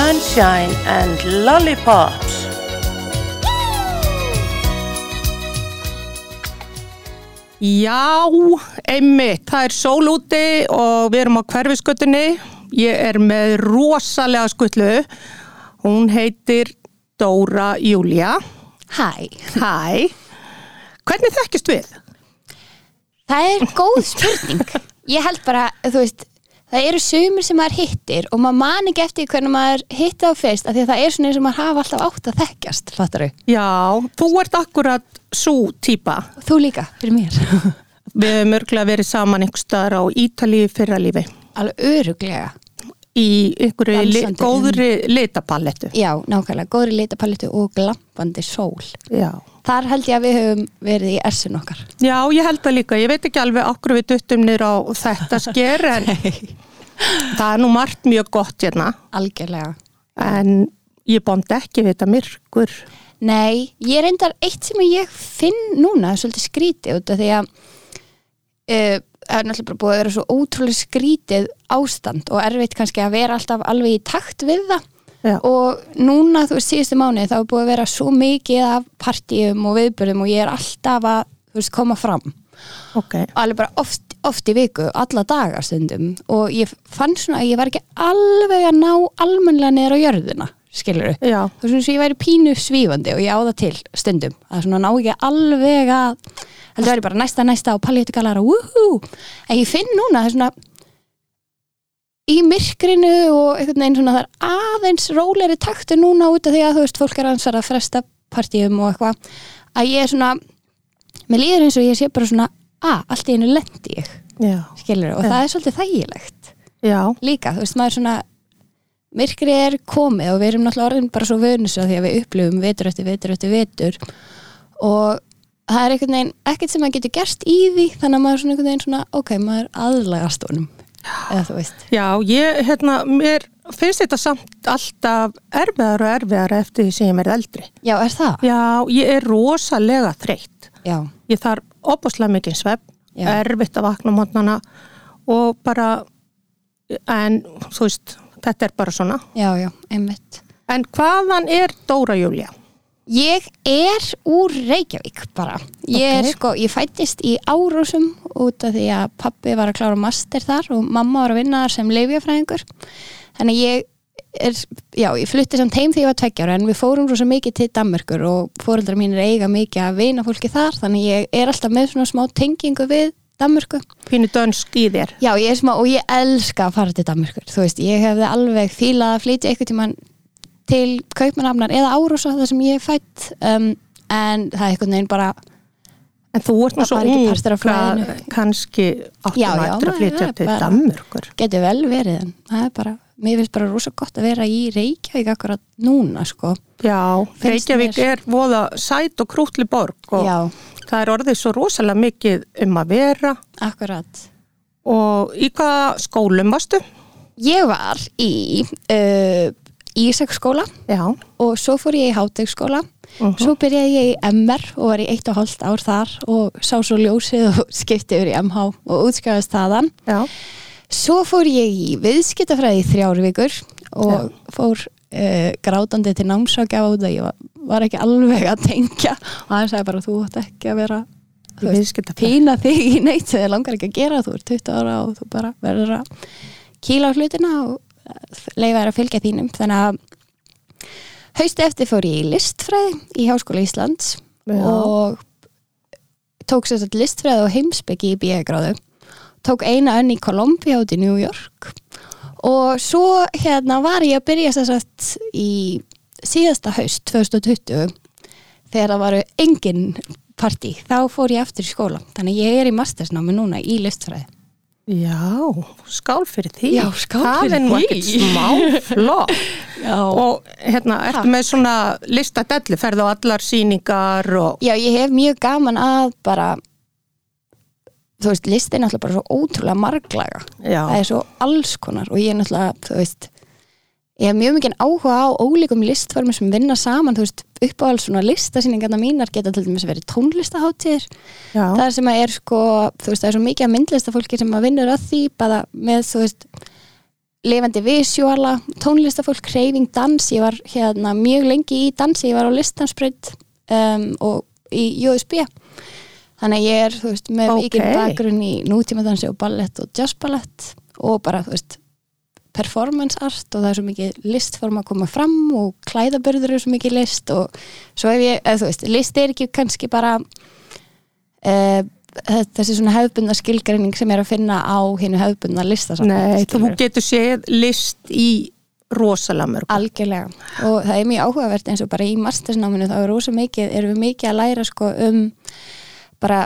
Sunshine and Lollipops. Já, einmitt, það er sól úti og við erum á hverfiskötunni. Ég er með rosalega skutlu. Hún heitir Dóra Júlia. Hæ, Hæ. Hvernig þekkist við? það er góð spurning Ég held bara, þú veist það eru sumir sem maður hittir og maður man ekki eftir hvernig maður hitti á fyrst af því að það er svona eins og maður hafa alltaf átt að þekkjast fattaru, Já, þú ert akkurat svo típa. og þú líka fyrir mér Við hefum örglega verið saman einhver staðar á Ítalíu fyrra lífi. alveg öruglega Í einhverju li, góðri litapallettu. Já, nákvæmlega, góðri litapaletu og glampandi sól Já. Þar held ég að við höfum verið í essin okkar Já, ég held það líka. Ég veit ekki alveg okkur við duttum nýr á þetta sker en það er nú margt mjög gott hérna. Algjörlega En ég bóndi ekki við þetta myrkur. Nei, ég endar eitt sem ég finn núna svolítið skrítið út af því að uh, það er náttúrulega búið að vera svo ótrúlega skrítið ástand og erfitt kannski að vera alltaf alveg í takt við það. Já. og núna þú veist síðustu mánuði þá er búið að vera svo mikið af partíum og viðbörðum og ég er alltaf að þú veist, koma fram. Ok. alveg bara oft, oft í viku, alla daga stundum. Og ég fann svona að ég var ekki alveg að ná almennilega niður á jörðina skilur þú veist ég væri pínu svífandi og ég á það til stundum. Að svona ná ekki alveg að heldur væri bara næsta næsta og pallétu galara. Woohoo, en ég finn núna það er svona í myrkrinu og einhvern veginn svona það er aðeins róleri taktu núna út af því að þú veist fólk er ansvar að fresta partíum og eitthvað að ég er svona mér líður eins og ég sé bara svona að allt í einu lendi ég. Skilur og Já. það er svolítið þægilegt. Já. líka, þú veist, maður svona myrkri er komið og við erum náttúrulega orðin bara svo vönus að því að við upplifum vetur eftir vetur eftir vetur. Og það er einhvern veginn ekkert sem maður getur gerst í því þannig að maður er svona einhvern veginn svona ok, maður aðlagast honum eða þú veist, Já, ég, hérna, mér finnst þetta samt alltaf erfiðar og erfiðar eftir því sem ég er eldri. já, er það? Já, ég er rosalega þreytt. Já, Ég þarf opaslega mikið svepp, Já. erfitt að vakna mótnana og bara, en þú veist, þetta er bara svona. já, já, einmitt En hvaðan er Dóra Júlia? Ég er úr Reykjavík bara. Ég er Ok. sko, ég fættist í Árósum út af því að pappi var að klára master þar og mamma var að vinna þar sem leifjafræðingur. Þannig ég er, já, ég flutti samt heim þegar ég var tveggjára en við fórum rosa mikið til Danmörkur og fóreldrar mínir eiga mikið að vina fólki þar þannig ég er alltaf með svona smá tengingu við Danmörku. Pínu dönsk í þér. Já, ég er smá og ég elska að fara til Danmörkur. Þú veist, ég hefði alveg fílað að flytja eitthvað tímann til Kaupmannafnar eða Árósa þar sem ég er fætt um, en það er einhvern veginn bara En þú ert Það var ekki partur af flæðinu. ka- kannski áttum eftir að flytja til Danmörkur. getur vel verið en það er bara, mér finnst bara rosa gott að vera í Reykjavík akkurat núna sko Já, Finnst Reykjavík er voða sæt og krútli borg og Já, það er orðið svo rosalega mikið um að vera akkurat og í hvaða skólum varstu? Ég var í uh, Ísaksskóla Já, og svo fór ég í Hátegsskóla Mhm. svo byrjaði ég í MR og var í eitt og hálft ár þar og sá svo ljósið og skipti yfir í MH og útskjáðast þaðan já, Svo fór ég í viðskiptafræði í þrjár vikur og fór uh, grátandi til námsákjafa út að ég var, var ekki alveg að tengja. Og hann sagði bara þú ætti ekki að vera í pína þig í neitt þið langar ekki að gera, þú ert 20 ára og þú bara verður að kýla á hlutina og leifa þér að fylgja þínum. Þannig að hausti eftir fór ég í listfræði í Háskóla Íslands Já. og tók sér þetta listfræði og heimsbyggi í bíagráðu tók eina önn í Columbia út í New York. Og svo hérna var ég að byrja þess að í síðasta haust 2020 þegar það varu engin partí, þá fór ég aftur í skóla. Þannig ég er í mastersnámi núna í listfræði Já, skál fyrir því. Já, skál það fyrir er nú því. ekkert smá flott. Já. Og hérna, ertu Ha. með svona listadelli, ferðu á allar sýningar og... Já, ég hef mjög gaman að bara þú veist, listin er náttúrulega bara svo ótrúlega marglaga Já, það er svo alls konar og ég er náttúrulega, þú veist ég hef mjög mikið áhuga á ólíkum listformum sem vinna saman, þú veist, uppáhald svona listasýningarna mínar geta til dæmis verið tónlistaháttir, já, það sem að er sko, þú veist, það er svo mikið að myndlista fólki sem að vinnur að því bara með, þú veist lifandi visjóala, tónlistafólk, kreyfing, dans, ég var hérna mjög lengi í dansi, ég var á listansbreyt um, og í JSB þannig að ég er, þú veist, með Ókei. mikið bakgrunn í nútímadansi og ballett og jazzballett og bara, þú veist performance art og það er svo mikið listform að koma fram og klæðabörður er svo mikið list og svo hef ég, eða þú veist, list er ekki kannski bara uh, þessi svona hefðbundna skilgreining sem er að finna á hinu hefðbundna listasafni Nei, þú getur séð list í rosalega mörg Algjörlega. Og það er mjög áhugavert eins og bara í mastersnáminu þá er rosa mikið, erum við mikið að læra sko um bara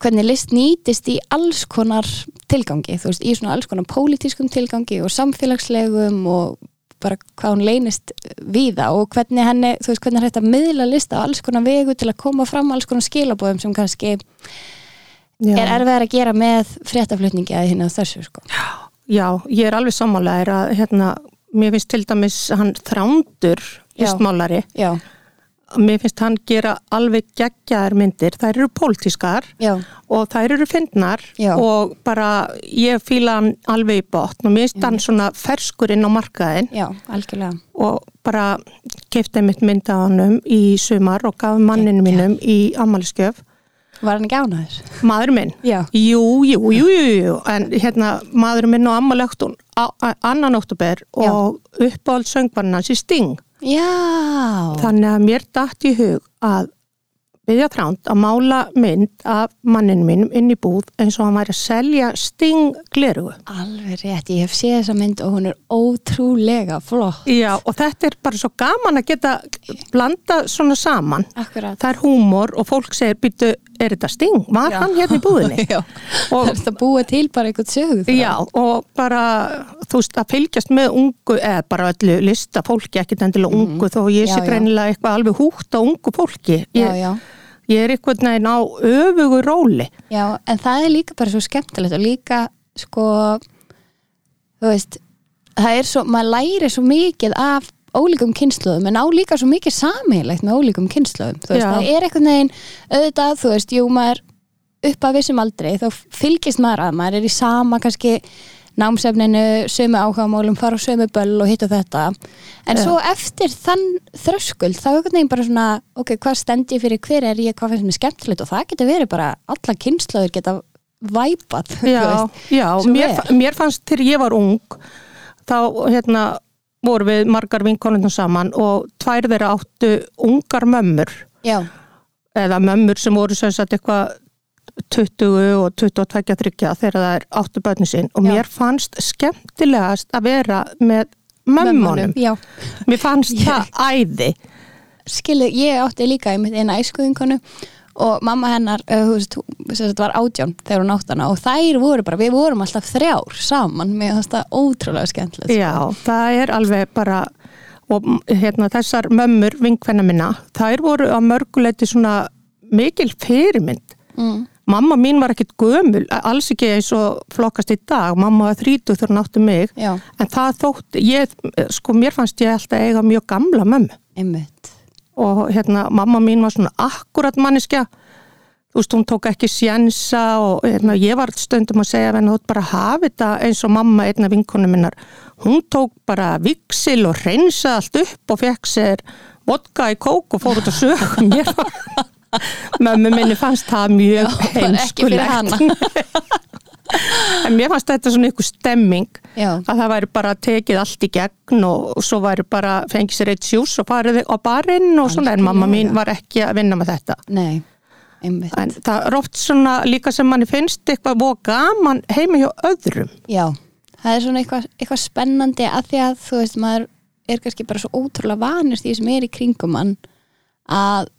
hvernig list nýtist í alls konar tilgangi, þú veist, í svona alls konar pólitískum tilgangi og samfélagslegum og bara hvað hún leynist víða og hvernig henni, þú veist, hvernig er að miðla list á alls konar vegu til að koma fram alls konar skilabóðum sem kannski er erfiðar að gera með fréttaflutningi að hérna þessu sko. Já, ég er alveg sammálaðir að hérna, mér finnst til dæmis hann þrándur Já. listmálari Já, mér finnst hann gera alveg geggjaðar myndir, þær eru pólitískar já, og þær eru fyndnar Já. og bara ég fíla hann alveg í botn og mér finnst hann svona ferskur inn á markaðin já, og bara kefti mitt mynd á hannum í sumar og gaf manninu mínum í ammaliskjöf Var hann ekki ánaður? maður minn Já. Jú, jú, jú, jú, jú, en hérna maður minn á ammalöktun annan oktober og uppáhald söngbarinn hans í Sting Já, þannig að mér datt í hug að byggja þránd að mála mynd af manninu mínum inn í búð eins og hann væri að selja Sting glerugu alveg rétt, ég hef séð þessa mynd og hún er ótrúlega flott. Já, og þetta er bara svo gaman að geta blanda svona saman Akkurat. það er húmor og fólk segir býtu, er þetta Sting? Var hann hérna í búðinni? Já, Og- það er þetta búið til bara eitthvað sögu. Já, og bara, þú veist, að fylgjast með ungu, eða bara öllu lista fólki, ekkit endilega ungu, þó ég Mhm. Já, sé já. greinilega eitthvað alveg húgt á ungu fólki. Ég, Já, já. ég er eitthvað neginn á öfugu róli. Já, en það er líka bara svo skemmtilegt og líka, sko, þú veist, það er svo, maður læri svo mikið af ólíkum kynnslóðum en á líka svo mikið sameiginlegt með ólíkum kynnslóðum. Þú veist, Já. það er eitthvað neginn, auðvitað, þú veist, jú, maður upp að vissum aldrei, þá fylgist maður að maður er í sama kannski námsefninu, sömu áhugamálum fara á sömu böll og hitt og þetta en Já. svo eftir þann þröskuld þá er einhvern veginn bara svona ok, hvað stend ég fyrir, hver er ég, hvað finnst mér skemmtilegt og það getur verið bara, alla kynnslóður geta væpað þú Já, veist. já svo mér, mér fannst þegar ég var ung, þá, hérna, voru við margar vinkonundum saman og tvær þeirra áttu ungar mömmur, já, eða mömmur sem voru sem sagt eitthvað 20 og 22 þryggja þegar það er áttu börni sinn og Já. mér fannst skemmtilegast að vera með mömmunum. Mér fannst Ég- það æði. skilu, ég átti líka í mitt eina æskuðinkonu og mamma hennar uh, veist, var átján þegar hún átt hana. Og þær voru bara, við vorum alltaf þrjár saman, fannst það ótrúlega skemmtilegt sko. Já, það er alveg bara og hérna þessar mömmur vinkvenna minna, þær voru á mörguleiti svona mikil fyrirmynd. mm. Mamma mín var ekkit gömul, alls ekki eins og flokkast í dag, mamma var 30 þegar hún átti mig, já, en það þótt, ég, sko mér fannst ég alltaf eiga mjög gamla mömmu. Einmitt og hérna mamma mín var svona akkurat manneskja. Þú veist, hún tók ekki sjensa og hérna, ég var stundum að segja henni, þú bara að hafa þetta eins og mamma einna vinkonu minnar, hún tók bara viksil og reynsa allt upp og fekk sér vodka í kók og fór út að sög mér mömmu minni fannst það mjög heimskulegt en mér fannst þetta svona ykkur stemming já, að það væri bara tekið allt í gegn og svo væri bara fengið sér eitt sjús og farið á barinn og svona en mamma mín var ekki að vinna með þetta. Nei, einmitt. En það er oft svona líka sem manni finnst eitthvað búið gaman heima hjá öðrum. Já, það er svona eitthvað, eitthvað spennandi að því að þú veist, maður er kannski bara svo ótrúlega vanist því sem er í kringum mann að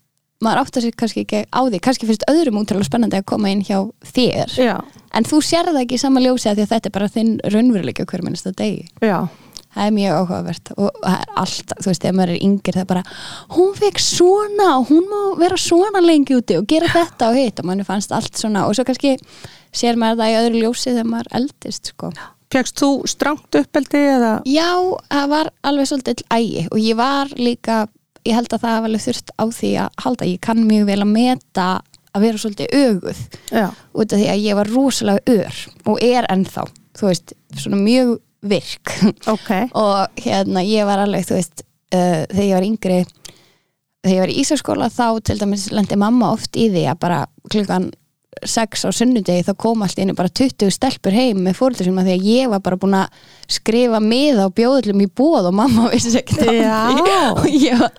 maður áttar sér kannski ekki á því. Kannski finnst öðrum ótrúlega spennandi að koma inn hjá þér. Já, en þú sér það ekki í sama ljósi að að þetta er bara þinn raunveruleika hver minnsta degi. Já, það er mjög áhugavert og það er alltaf, þú veist, ef maður er yngir það er bara, hún fekk svona og hún má vera svona lengi úti og gera þetta og hitt og manni fannst allt svona. Og svo kannski sér maður það í öðru ljósi þegar maður eldist, sko. Fegst þú strangt uppeldi eða? Já, það var alveg svolítið ægi og ég var líka, ég held að það var alveg þurft á því að halda, ég kann mjög vel að meta að vera svolítið öguð já, út af því að ég var rosalega ör og er ennþá, þú veist, svona mjög virk. Ok, og hérna ég var alveg þú veist uh, þegar ég var yngri þegar ég var í Ísaskóla þá til dæmis lendi mamma oft í því að bara klukkan 6 á sunnudegi þá kom allt inni bara 20 stelpur heim með fóröldur sem að því að ég var bara búin að skrifa miða og bjóðlum í bóð og mamma vissi ekki Já. og ég var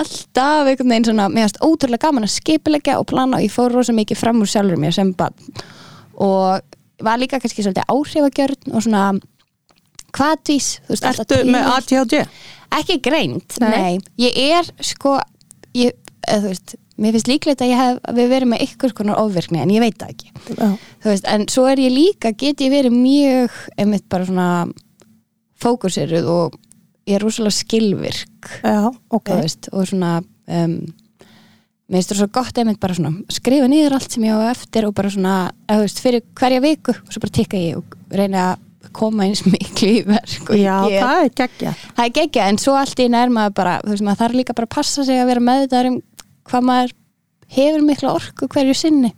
alltaf einhvern veginn svona, mér varst ótrúlega gaman að skipilegja og plana og ég fór rosa mikið fram úr sjálfur mér sem bann og var líka kannski svolítið áhrifagjörn og svona hvaðvís ertu með ADHD? ekki greint, Nei. nei. ég er sko ég, eða, þú veist, mér finnst líklegt að hef að við verið með ykkur konar ofvirkni en ég veit það ekki. Já, þú veist, en svo er ég líka get ég verið mjög einmitt bara svona fókusiruð og ég er rosalega skilvirk já, ok. þú veist, og svona um, mér finnst það svo gott einmitt bara svona skrifa niður allt sem ég á eftir og bara svona, þú veist, fyrir hverja viku og svo bara tikka ég og reyna að koma eins miklu í verk Já, ég það er geggja það er geggja en svo allt í nær maður bara þú veist maður þarf líka bara að passa sig að vera meðvitaður um hvað maður hefur mikla orku hverju sinni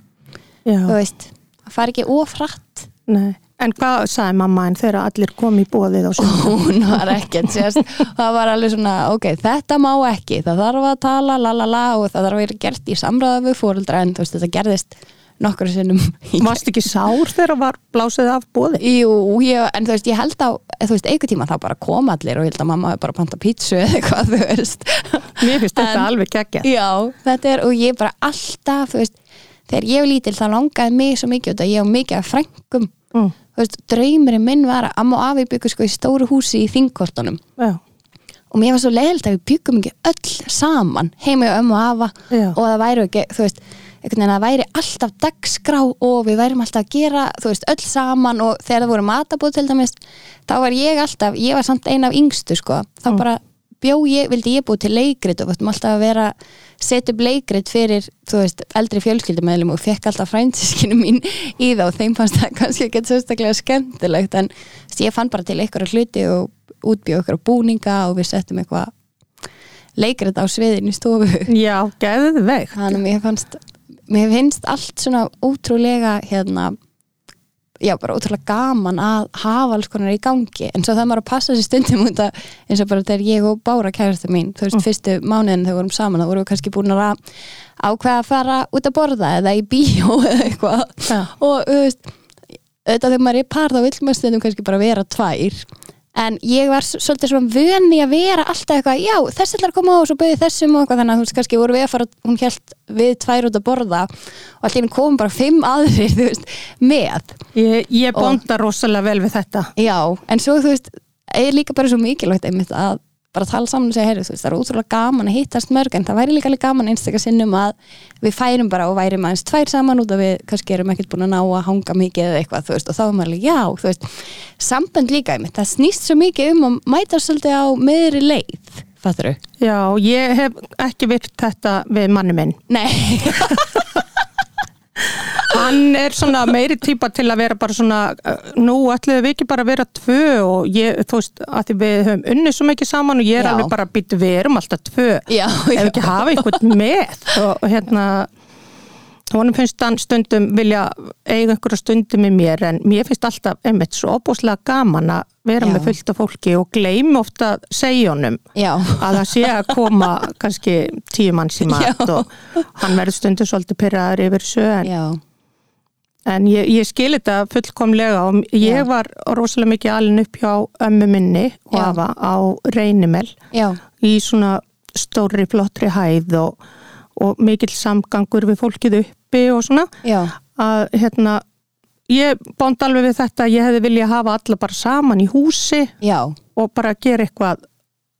þú Já, veist, það fari ekki ofrætt nei. En hvað sagði mamma en þegar allir kom í bóðið hún var ekkert sérst það var alveg svona, ok, þetta má ekki það þarf að tala, la la la og það þarf að vera gert í samræða við fóreldra en þú veist, þetta gerðist nokkur sinnum Varst ekki sár þegar var blásið af bóði? Jú, ég, en þú veist, ég held á þú veist, einhver tíma þá bara kom allir og ég held að mamma hefði bara panta pítsu eða eitthvað, þú veist Mér finnst þetta alveg geggja Já, þetta er, og ég bara alltaf, þú veist, þegar ég var lítil þá langaði mig svo mikið út að ég á mikið af frængum, mm. þú veist, draumurinn minn var að amma og afi byggu sko í stóru húsi í þingkortunum Já, og mér var svo leiðilt að við byggum ekki öll saman heima og ömmu og afa Já. og það væri ekki, þú veist einhvern veginn að væri alltaf dagskrá og við værum alltaf að gera, þú veist, öll saman og þegar það voru matabóð til dæmis þá var ég alltaf, ég var samt ein af yngstu sko, þá bara bjó ég vildi ég búið til leikrit og vartum alltaf að vera setja upp leikrit fyrir þú veist, eldri fjölskyldumæðlum og fekk alltaf frænsiskinu mín í það og þeim fannst það kannski ekki sérstaklega skemmtilegt en veist, ég fann bara til einhverja hluti og útbjóð einhverja búninga og við settum eitthvað leikrit á sviðin í stofu. Já geðveik þannig að mér fannst mér finnst allt svona ótrúlega hérna já, bara ótrúlega gaman að hafa alls konar í gangi, en svo það maður að passa sér stundum út að, eins og bara þegar ég og Bára kærastu mín, þú veist, fyrstu mánuðin þegar við vorum saman, þá vorum við kannski búin að ákveða að fara út að borða eða í bíó eða eitthvað. Já. og þú veist, auðvitað þegar maður er í par þá vill maður stundum kannski bara vera tvær en ég var svolítið svona vöni að vera alltaf eitthvað, já, þessi ætlar að koma á og svo bauði þessum og eitthvað, þannig að þú veist, kannski voru við að fara hún held við tvær út að borða og allir komum bara fimm aðrir þú veist, með. Ég, ég bonda rosalega vel við þetta. Já, en svo þú veist er líka bara svo mikilvægt einmitt að bara tala saman og segja, heyrðu, þú veist, það er útrúlega gaman að hittast mörg en það væri líka alveg gaman einstakar sinnum að við færum bara og værim aðeins tvær saman út að við kannski erum ekkert búin að ná að hanga mikið eða eitthvað, þú veist, og þá er maður alveg, já, þú veist sambönd líka einmitt, það snýst svo mikið um að mæta svolítið á meðri leið fattur þú? Já, ég hef ekki virt þetta við manni minn Nei, Hann er svona meiri típa til að vera bara svona, uh, nú ætluðum við ekki bara að vera tvö og ég, þú veist, að því við höfum unnið svo mikið saman og ég er Já. alveg bara að býta, við erum alltaf tvö. já, Ef ekki hafa einhvern með og, hérna, honum finnst hann stundum vilja eiga einhverja stundum með mér en mér finnst alltaf einmitt svo opúslega gaman að vera Já. með fullt af fólki og gleymi ofta að segja honum já. að það sé að koma kannski tíu manns í mat og hann verður stundum svolítið pyrraður yfir þessu en, ég, ég skil þetta fullkomlega og ég Já. var rosalega mikið alin upp hjá ömmu minni og afa á reynimel já. í svona stóri flottri hæð og, og mikill samgangur við fólkið uppi og svona já. að hérna ég bónd alveg við þetta að ég hefði viljað hafa alla bara saman í húsi og bara gera eitthvað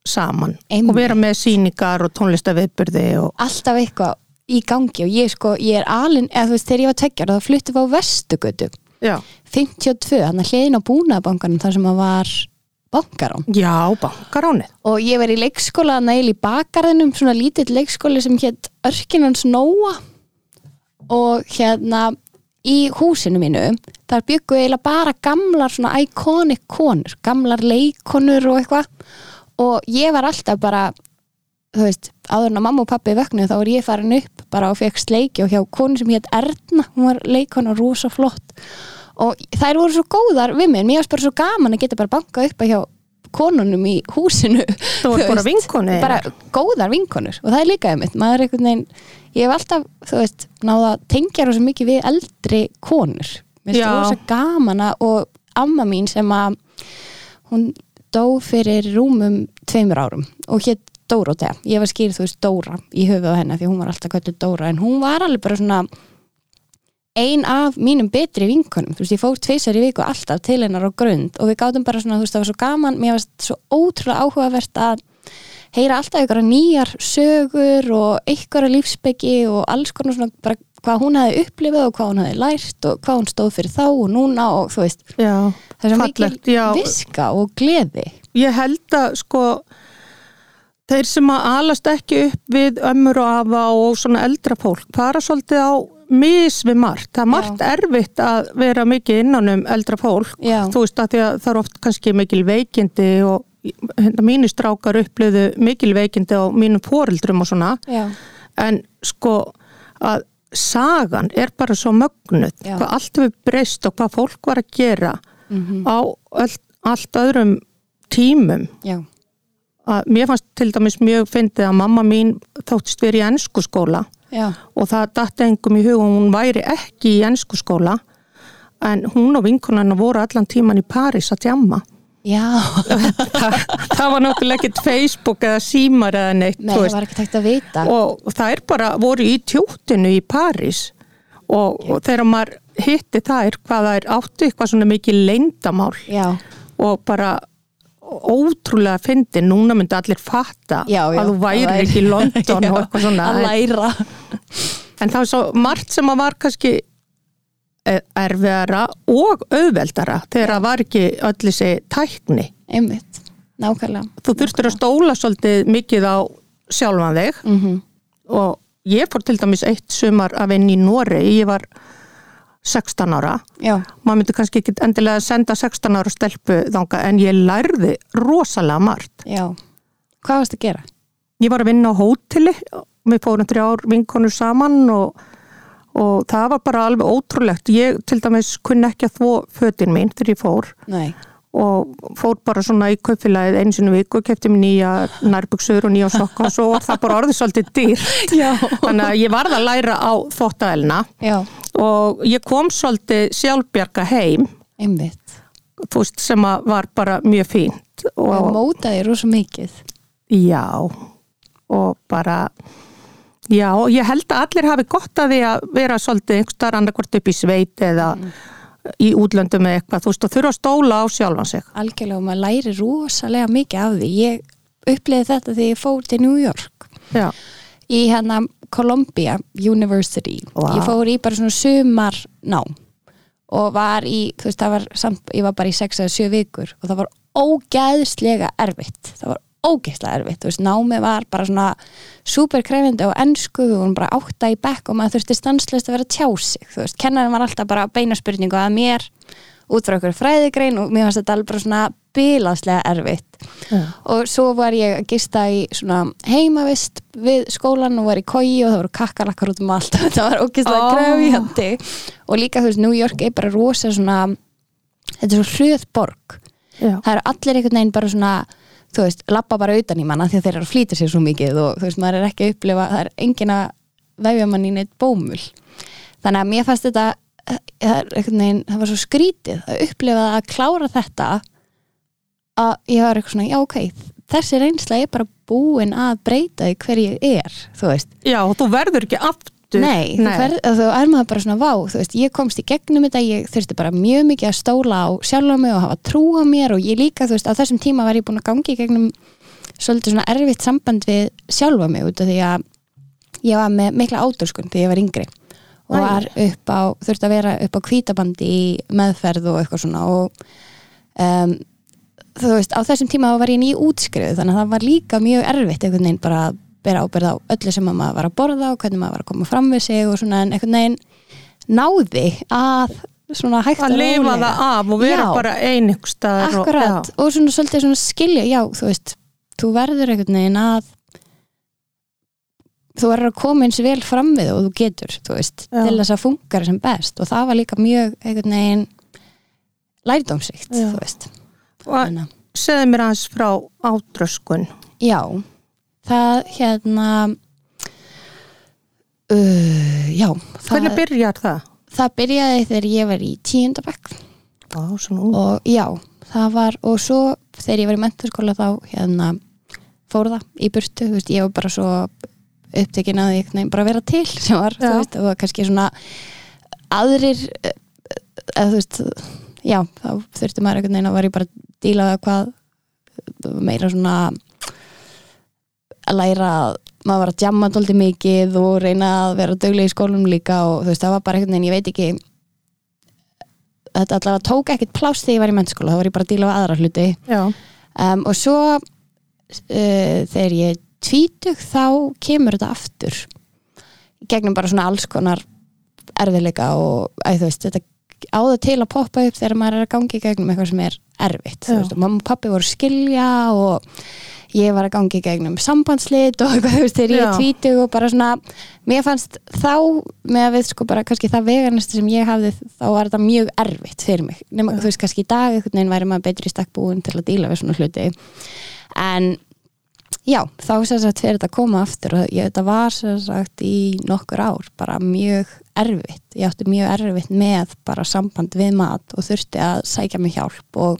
saman Einmitt. og vera með síningar og tónlistaviðburði og alltaf eitthvað í gangi og ég sko, ég er alin eða þú veist, þegar ég var tekjar þá fluttum við á Vestugötu já, 52, hann er hliðin á búnaðabankanum þar sem að var bankarán. Já bankaránið. Og ég var í leikskóla að næl í bakarðinum svona lítill leikskóli sem hétt Örkinans Nóa. Og hérna í húsinu mínu þar byggu eiginlega bara gamlar svona iconic konur, gamlar leikonur og eitthvað. Og ég var alltaf bara þú veist, áður en að mamma og pappi vöknu þá var ég farin upp bara og fekk sleiki og hjá konu sem hétt Erna, hún var leikona rosa flott og þær voru svo góðar við mig, mér varst bara svo gaman að geta bara bankað upp að hjá konunum í húsinu. Það voru þú bara veist, vinkonur bara góðar vinkonur. Og það er líka einmitt, maður er einhvern veginn ég hef alltaf, þú veist, náða tengja rosa mikið við eldri konur. Mér finnst Já. rosa gaman að og amma mín sem að hún dó fyrir rúmum tveimur árum og hétt Dórótea, ég var skýrð þú veist Dóra í höfuð á henni því hún var alltaf kölluð Dóra. En hún var alveg bara svona ein af mínum betri vinkonum. Þú veist, ég fór tvisar í viku alltaf til hennar á grund og við gátum bara svona, þú veist, það var svo gaman. Mér varst svo ótrúlega áhugavert að heyra alltaf ykkur nýjar sögur og ykkur lífsbyggi og alls konar svona bara hvað hún hefði upplifað og hvað hún hefði lært og hvað hún stóð fyrir þá og núna og þú veist, Já, það er svo mikil viska og gleði. Ég held að sko þeir sem að alast ekki upp við ömmur og afa og svona eldra fólk fara svolítið á mis við margt. Það er margt erfitt að vera mikið innan um eldra fólk Já. þú veist að að það er oft kannski mikil veikindi og hérna mínir strákar upplöðu mikil veikindi á mínum foreldrum og svona Já, en sko að sagan er bara svo mögnuð Já. hvað allt við breyst og hvað fólk var að gera Mhm. á öll, allt öðrum tímum já, að mér fannst til dæmis mjög fyndið að mamma mín þóttist verið í ennsku skóla. Já, og það datt engum í hug og hún væri ekki í ennsku skóla en hún og vinkonarna voru allan tíman í París að tjamma já. Það, það var náttúrulega ekkert Facebook eða símar eða neitt Nei, það var ekki tækt að vita. Og það er bara voru í tjóttinu í París. Og, og þegar maður hitti þær hvað það er áttu eitthvað svona mikið leyndamál Já, og bara ótrúlega fyndi, núna myndi allir fatta já, já að þú væri ekki í London Já, og eitthvað svona. Að læra. En það var svo margt sem að var kannski eh, erfiðara og auðveldara þegar það var ekki öll þessi tækni. Einmitt, nákvæmlega. Þú þurftur að stóla svolítið mikið á sjálfan þig. Mm og ég fór til dæmis eitt sumar að vinna í Nóri, ég var 16 ára. Já, maður myndi kannski ekki endilega senda 16 ára stelpu þanga en ég lærði rosalega margt. Já. Hvað varst að gera? ég var að vinna á hóteli. Við fórum þrjár vinkonur saman og, og það var bara alveg ótrúlegt. Ég til dæmis kunni ekki að þvó fötin mín þegar ég fór. Nei, og fór bara svona í kaupfélagið einu sinni í viku, kefti mér nýja nærbuksur og nýja sokka og svo var það bara orðið svolítið dýr já. Þannig að ég varð að læra á þvóttavelna Já, og ég kom svolítið sjálfbjarga heim. Einmitt. Þú veist sem að var bara mjög fínt Og og mótaði rosa mikið. Já og bara já, ég held að allir hafi gott að því að vera svolítið einhverstaðar annarkvort upp í sveit eða í útlöndum eða eitthvað, þú veist, og þurfa að stóla á sjálfan sig. Algjörlega og maður læri rosalega mikið af því. Ég uppliði þetta þegar ég fór til New York. Já, í hérna Columbia University. Vá. ég fór í bara svona sumar nám og var í, þú veist, það var samt, ég var bara í 6 eða 7 vikur og það var ógæðslega erfitt. Það var ógæðslega erfitt, þú veist, námið var bara svona superkrefindi á ennsku við vorum bara átta í bekk og maður þurfti stanslist að vera tjá sig, þú veist, kennarinn var alltaf bara beina spurningu að mér út frá okkur fræðigrein og mér fannst þetta alveg bara svona bilaðslega erfitt já. og svo var ég að gista í svona heimavist við skólan og var í kói og það voru kakkalakkar út um allt þetta var ógeðslega oh. grefjandi og líka þú veist, New York er bara rosa svona þetta er svo hrjöð borg já. það eru allir einhvern veginn bara svona þú veist, lappa bara utan í manna því að þeir eru að flýta sér svo mikið og þú veist, maður er ekki að upplifa það er engin að vefja mann í neitt bómul. Þannig að mér fannst þetta veginn, það var svo skrítið að upplifa að klára þetta að ég var eitthvað svona, já ok þessi reynsla er bara búin að breyta því hver ég er, þú veist. Já, þú verður ekki aftur Nei, Þú, fer, þú er maður bara svona vá veist, ég komst í gegnum þetta, ég þurfti bara mjög mikið að stóla á sjálfa mig og hafa trú á mér og ég líka, þú veist, á þessum tíma var ég búin að gangi í gegnum svolítið svona erfitt samband við sjálfa mig út af því að ég var með mikla áturskun þegar ég var yngri og Æ. var upp á, þurfti að vera upp á kvítabandi í meðferð og eitthvað svona og um, þú veist, á þessum tíma var ég ný útskriðu þannig að það var líka mjög erfitt einhvern veginn bara að bera ábyrð á öllu sem að maður var að borða og hvernig maður var að koma fram við sig og svona en einhvern veginn náði að svona hægt að lifa rólega. það af og vera Já. bara ein ykkur staðar og, Akkurat, og, svona svolítið svona skilja, já, þú veist þú verður einhvern veginn að þú verður að koma eins vel fram við og þú getur, þú veist Já. til þess að funkar sem best og það var líka mjög einhvern veginn lærdómsrikt, Já. þú veist Og að- segðu mér aðeins frá átröskun. Já, það hérna uh, já Hvernig það, byrjar það? það byrjaði þegar ég var í tíundabæk og já, það var og svo þegar ég var í mentaskóla þá hérna fór það í burtu, þú veist, ég var bara svo upptekin að einhvern veginn bara vera til sem var, Já. þú veist, og kannski svona aðrir eh, eða þú veist, já þá þurfti maður einhvern veginn að var ég bara að díla við hvað meira svona að læra að maður var að jamma dóldi mikið og reyna að vera dögleg í skólum líka og þú veist, það var bara einhvern veginn, ég veit ekki þetta allavega tók ekkert pláss þegar ég var í mennskóla, þá var ég bara að díla við aðra hluti. Um, og svo uh, þegar ég tvítug þá kemur þetta aftur gegnum bara svona alls konar erfiðleika og æ, veist, þetta áður til að poppa upp þegar maður er að gangi gegnum eitthvað sem er erfitt, veist, mamma og pappi voru skilja og ég var að gangi gegnum sambandslit og eitthvað, þú veist, þegar ég tvítug og bara svona mér fannst þá með að við sko bara kannski það veganist sem ég hafði þá var þetta mjög erfitt fyrir mig. Nema þú veist kannski í dag einhvern veginn væri maður betri í stakk búin til að díla við svona hluti. En já, þá sem sagt fyrir þetta að koma aftur og ég, þetta var sem sagt í nokkur ár bara mjög erfitt. Ég átti mjög erfitt með bara samband við mat og þurfti að sækja mig hjálp og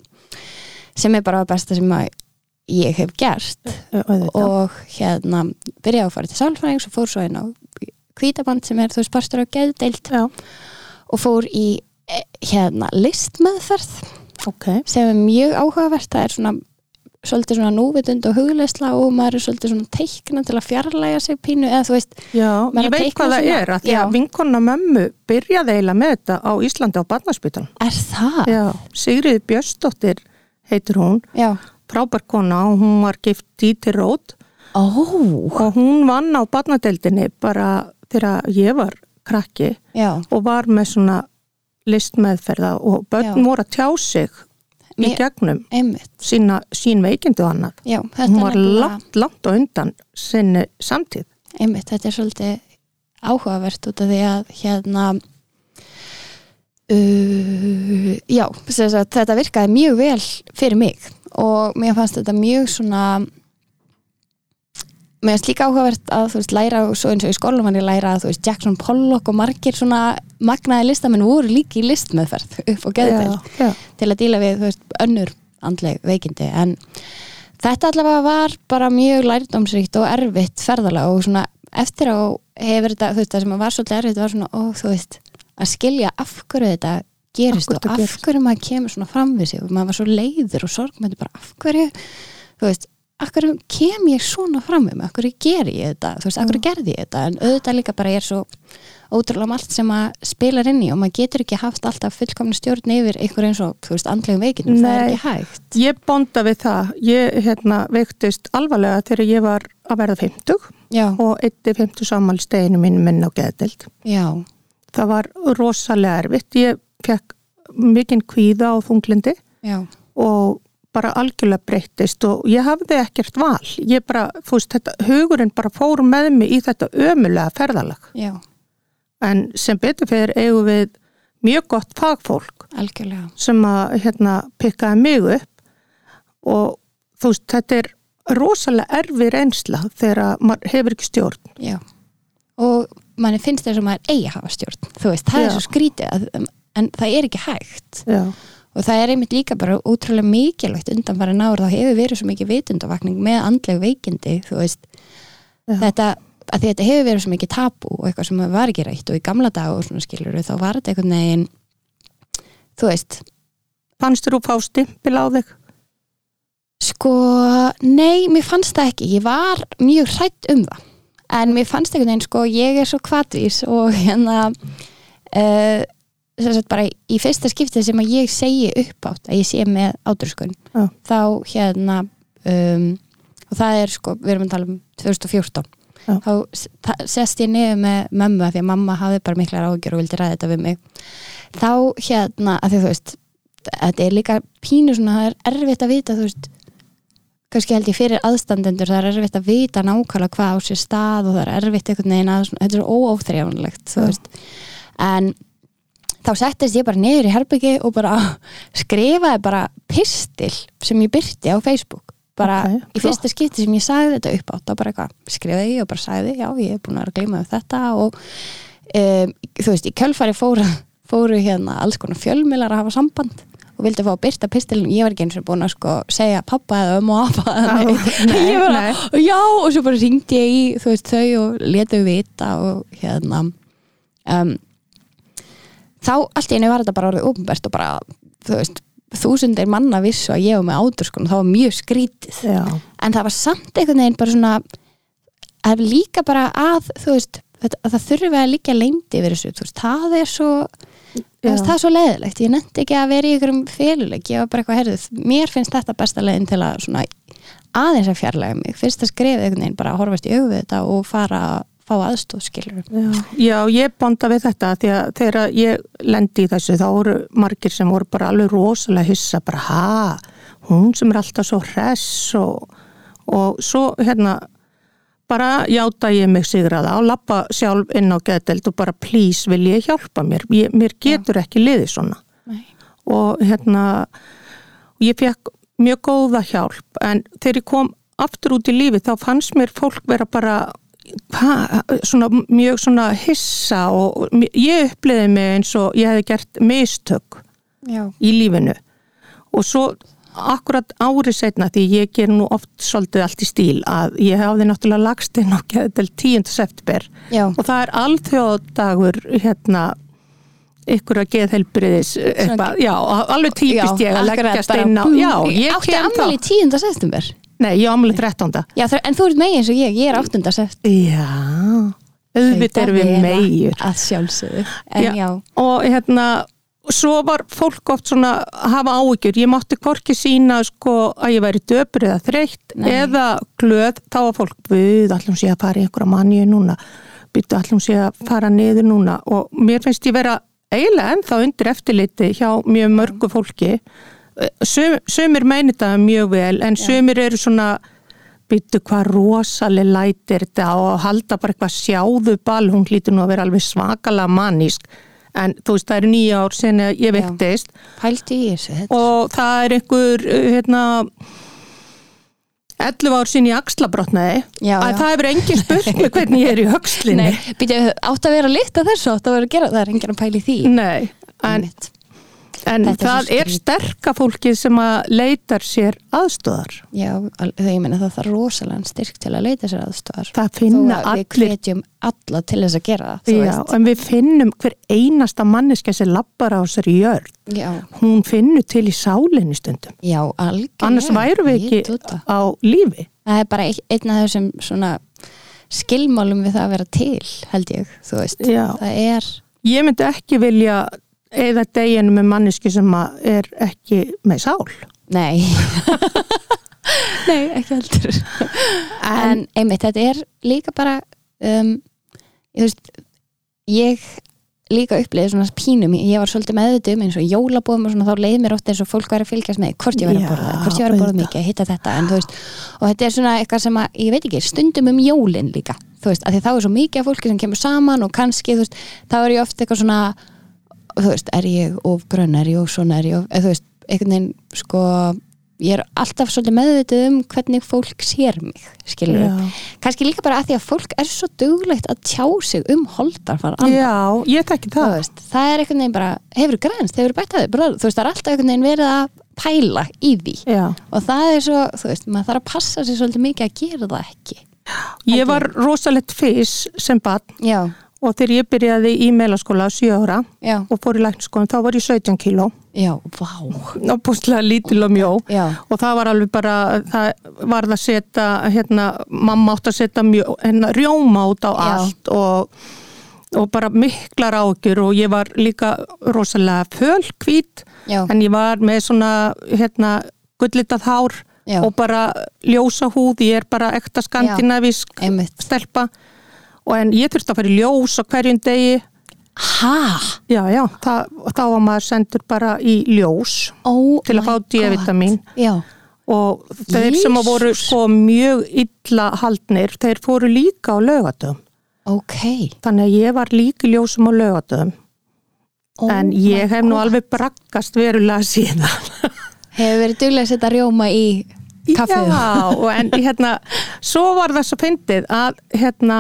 sem er bara það besta sem að ég hef gert og hérna byrjaði að fara til sálfræðings og fór svo inn á hvítaband sem er þú veist parstur á geðdeild Já, og fór í eh, hérna listmeðferð ok. sem er mjög áhugavert það er svona svolítið svona núvitund og hugleisla og maður er svolítið svona teikna til að fjarlæga sig pínu eða þú veist, Já, ég veit hvað það er, að því að vinkonna mömmu byrjaði eiginlega með þetta á Íslandi á barnaspítan. er það? Já, Sigriði Björnsdóttir heitir hún, Já. Frábær kona og hún var gift Díti Rót Ó, og hún vann á barnadeildinni bara þegar ég var krakki já. og var með svona listmeðferða og börn Já. voru að tjá sig í gegnum sína, sín veikindi og annað. Já, Hún var langt, langt á undan sinni samtíð. einmitt, þetta er svolítið áhugavert út af því að hérna uh, já, þetta virkaði mjög vel fyrir mig og mér fannst þetta mjög svona mér finnst líka áhugavert að þú veist læra og svo eins og í skólum hann ég læra að þú veist Jackson Pollock og margir svona magnaði listamenn voru líka í listmeðferð upp og Já, til að díla við þú veist, önnur andleg veikindi. En þetta allavega var bara mjög lærdómsríkt og erfitt ferðalega og svona eftir á hefur þetta, þú veist, það sem var svolítið erfitt var svona, ó, þú veist, að skilja af hverju þetta gerist og af hverju maður kemur svona fram við sig? Og maður var svo leiður og sorgmættur bara af hverju, þú veist af hverju kem ég svona fram við mig? Af hverju ger ég þetta, þú veist, af hverju gerði ég þetta? En auðvitað líka bara ég er svo ótrúlega allt sem að spilar inn í og maður getur ekki haft alltaf fullkomna stjórn yfir einhver eins og, þú veist, andlegum veikindum. Það er ekki hægt. Ég bonda við það. Ég hérna, veiktist alvarlega þegar ég var að verða 50 já, og eitti 50 sammæli steginu mín minn á geðdelt. já, Það var rosalega erfitt. Ég fekk mikinn kvíða og þunglindi já, og bara algjörlega breyttist og ég hafði ekkert val. Ég bara, þú veist, þetta, hugurinn bara fór með mig í þetta ömulega ferðalag. já, En sem betur fyrir eigum við mjög gott fagfólk algjörlega sem að hérna pikkaði mig upp og þú veist, þetta er rosalega erfi reynsla þegar að maður hefur ekki stjórn. já, og manni finnst þess að maður eigi að hafa stjórn þú veist, það Já. er svo skrítið að, en það er ekki hægt Já, og það er einmitt líka bara útrúlega mikilvægt undanfæri náður, þá hefur verið svo mikið vitundavakning með andleg veikindi þú veist, þetta þetta hefur verið svo mikið tabu og eitthvað sem var ekki rætt og í gamla dag og svona skilur þá var þetta einhvern veginn þú veist, fannst þú fá stimpil á þig? Sko, nei, mér fannst það ekki. Ég var mjög hrætt um það. En mér fannst einhvern veginn, sko, ég er svo kvatvís og hérna, uh, bara í fyrsta skiptið sem að ég segi upp átt að ég sé með átrúskun, Já. þá hérna, um, og það er sko, við erum að tala um 2014, Já. þá sest ég niður með mömmu af því að mamma hafði bara miklar ágjör og vildi ræða þetta við mig. Þá hérna, að því þú veist, þetta er líka pínu svona, það er erfitt að vita, þú veist, kannski held ég fyrir aðstandendur það er erfitt að vita nákvæmlega hvað á sér stað og það er erfitt einhvern veginn að þetta er Já. veist en þá settist ég bara niður í herbyggi og bara skrifaði bara pistil sem ég byrti á Facebook. Bara Ok, í fyrsta skipti sem ég sagði þetta upp átt þá bara eitthvað, skrifaði ég og bara sagði já, ég er búin að vera að gleyma um þetta. Og um, þú veist, í kjölfari fóru, fóru hérna alls konar fjölmilar að hafa samband og vildi fá að byrta pistilin, ég var ekki eins og búin að sko segja pappa eða ömmu og apa ég bara, nei. já, og svo bara ringdi ég í þú veist, þau og letu vita og hérna um, þá allt í einu var þetta bara orðið ópenbært og bara, þú veist þúsundir manna vissu að ég var með átur sko, það var mjög skrítið. Já, en það var samt einhvern veginn bara svona að líka bara að þú veist, að það þurfi að líka leyndi yfir þessu, þú veist, það er svo veist, það er svo leiðilegt. Ég nefndi ekki að vera í einhverjum féluleik ég var bara eitthvað herðið, mér finnst þetta besta leiðin til að svona aðeins að fjarlæga mig. Fyrst að skrifa einhvern veginn bara að horfast í þetta og fara að fá aðstóð skilur já, já, ég bonda við þetta því að þegar ég lendi í þessu þá voru margir sem voru bara alveg rosalega hissa, bara ha? Hún sem er alltaf svo hress og, og svo hérna bara játa ég mig sigraða og lappa sjálf inn á geðdelt og bara please vil ég hjálpa mér, ég, mér getur ekki liðið svona. Nei. og hérna ég fekk mjög góða hjálp en þegar ég kom aftur út í lífi þá fannst mér fólk vera bara hva, svona, mjög svona hissa og ég uppliði mig eins og ég hefði gert mistök Já, í lífinu. Og svo akkurat árið setna því ég ger nú oft svolítið allt í stíl að ég hafði náttúrulega lagst inn á til 10. september. Já, og það er alþjóðdagur hérna ykkur að geðhelbriðis eitthvað, já, alveg típist ég að á, bú- já, ég kem þá. ammali 10. september Nei, ég á ammali 13. Já, en þú ert megin eins og ég, ég er 8. september Já, auðvitað erum við megjur Að sjálfsögðu. En Já. já, og hérna svo var fólk oft svona að hafa áhyggjur, ég mátti hvorki sína sko að ég væri döpur eða þreytt eða glöð, þá var fólk við allum sé að fara í einhverja manni núna. Byttu allum sé að fara niður núna. Og mér finnst ég vera eiginlega ennþá undir eftirliti hjá mjög mörgu fólki Sum, sumir meinir það mjög vel en sumir eru svona byttu hvað rosaleg lætir þetta? Og halda bara eitthvað sjáðu ball, hún hlýtur nú að vera alveg svakalega mannísk en þú veist það eru nýja ár sen ég vektist þetta. og það er einhver uh, hérna 11 ár sín í axlabrotnaði. Já, að já. það hefur engin spurt með hvernig ég er í höxlinni Nei, býttu, átt að vera lit að þessu, átt að vera að gera það er enginn að pæli því. Nei, en, Einmitt. En Þetta það er sterka fólkið sem að leitar sér aðstöðar Já, ég meina það þarf rosalega styrk til að leita sér aðstofar það finna Þó að við allir hvetjum alla til þess að gera það þú Já, veist. en við finnum hver einasta manneska sem lappar á þessari jörn já, hún finnur til í sálinni stundum. Já, algjörlega. Annars væru við ekki það. á lífi. Það er bara ein- einn af þessum svona skilmálum við það að vera til held ég, þú veist. Já. það er, ég myndi ekki vilja eða deginu með manneski sem er ekki með sál. Nei. Nei, ekki heldur. En einmitt, þetta er líka bara um, ég veist ég líka upplýði svona pínum, ég var svolítið meðvitið um eins og jólabóðum og svona þá leið mér oft eins og fólk væri að fylgjast með hvort ég væri að borða, hvort ég væri að borða mikið hitta þetta, en þú veist og þetta er svona eitthvað sem að, ég veit ekki, stundum um jólin líka, þú veist, að því þá er svo mikið af fólki sem kemur saman og kannski, þú veist þá er ég oft eitthvað svona þú veist, er ég of grönn, er ég of svona er ég of, eða þú veist, einhvern veginn sko, ég er alltaf svolítið meðvitið um hvernig fólk sér mig skilur Já. kannski líka bara að því að fólk er svo duglegt að tjá sig um holdarfar Já, ég tekki það. veist, það er einhvern veginn bara, hefur grænst, hefur bætt að þið, bara, þú veist, það er alltaf einhvern veginn verið að pæla í því. Já. og það er svo, þú veist, maður þarf að passa sér svolítið mikið að gera það ekki. Ég var rosalegt fyrst sem barn. Já, og þegar ég byrjaði í meðlaskóla á 7 ára já, og fór í lækniskólan þá var ég 17 kíló. Já, vá. Og bústlega lítil og mjó. Já, og það var alveg bara það var það að setja hérna, mamma átt að setja mjó, hérna, rjóma út á allt og, og bara miklar ágjur og ég var líka rosalega fölkvít en ég var með svona hérna, gullitað hár og bara ljósa húð, ég er bara ekta skandinavísk einmitt. stelpa og en ég þurfti að fara í ljós á hverjum degi. Ha? já, já, þá var maður sendur bara í ljós Oh til að fá. D-vitamin og þeir sem að voru Jesus. sko mjög illa haldnir, þeir fóru líka á laugatöðum ok. Þannig að ég var líka í ljósum á laugatöðum Oh en ég hef nú alveg braggast verulega síðan. Hefur verið duglega að setja rjóma í kaffið? Já, en hérna svo var það svo fyndið að hérna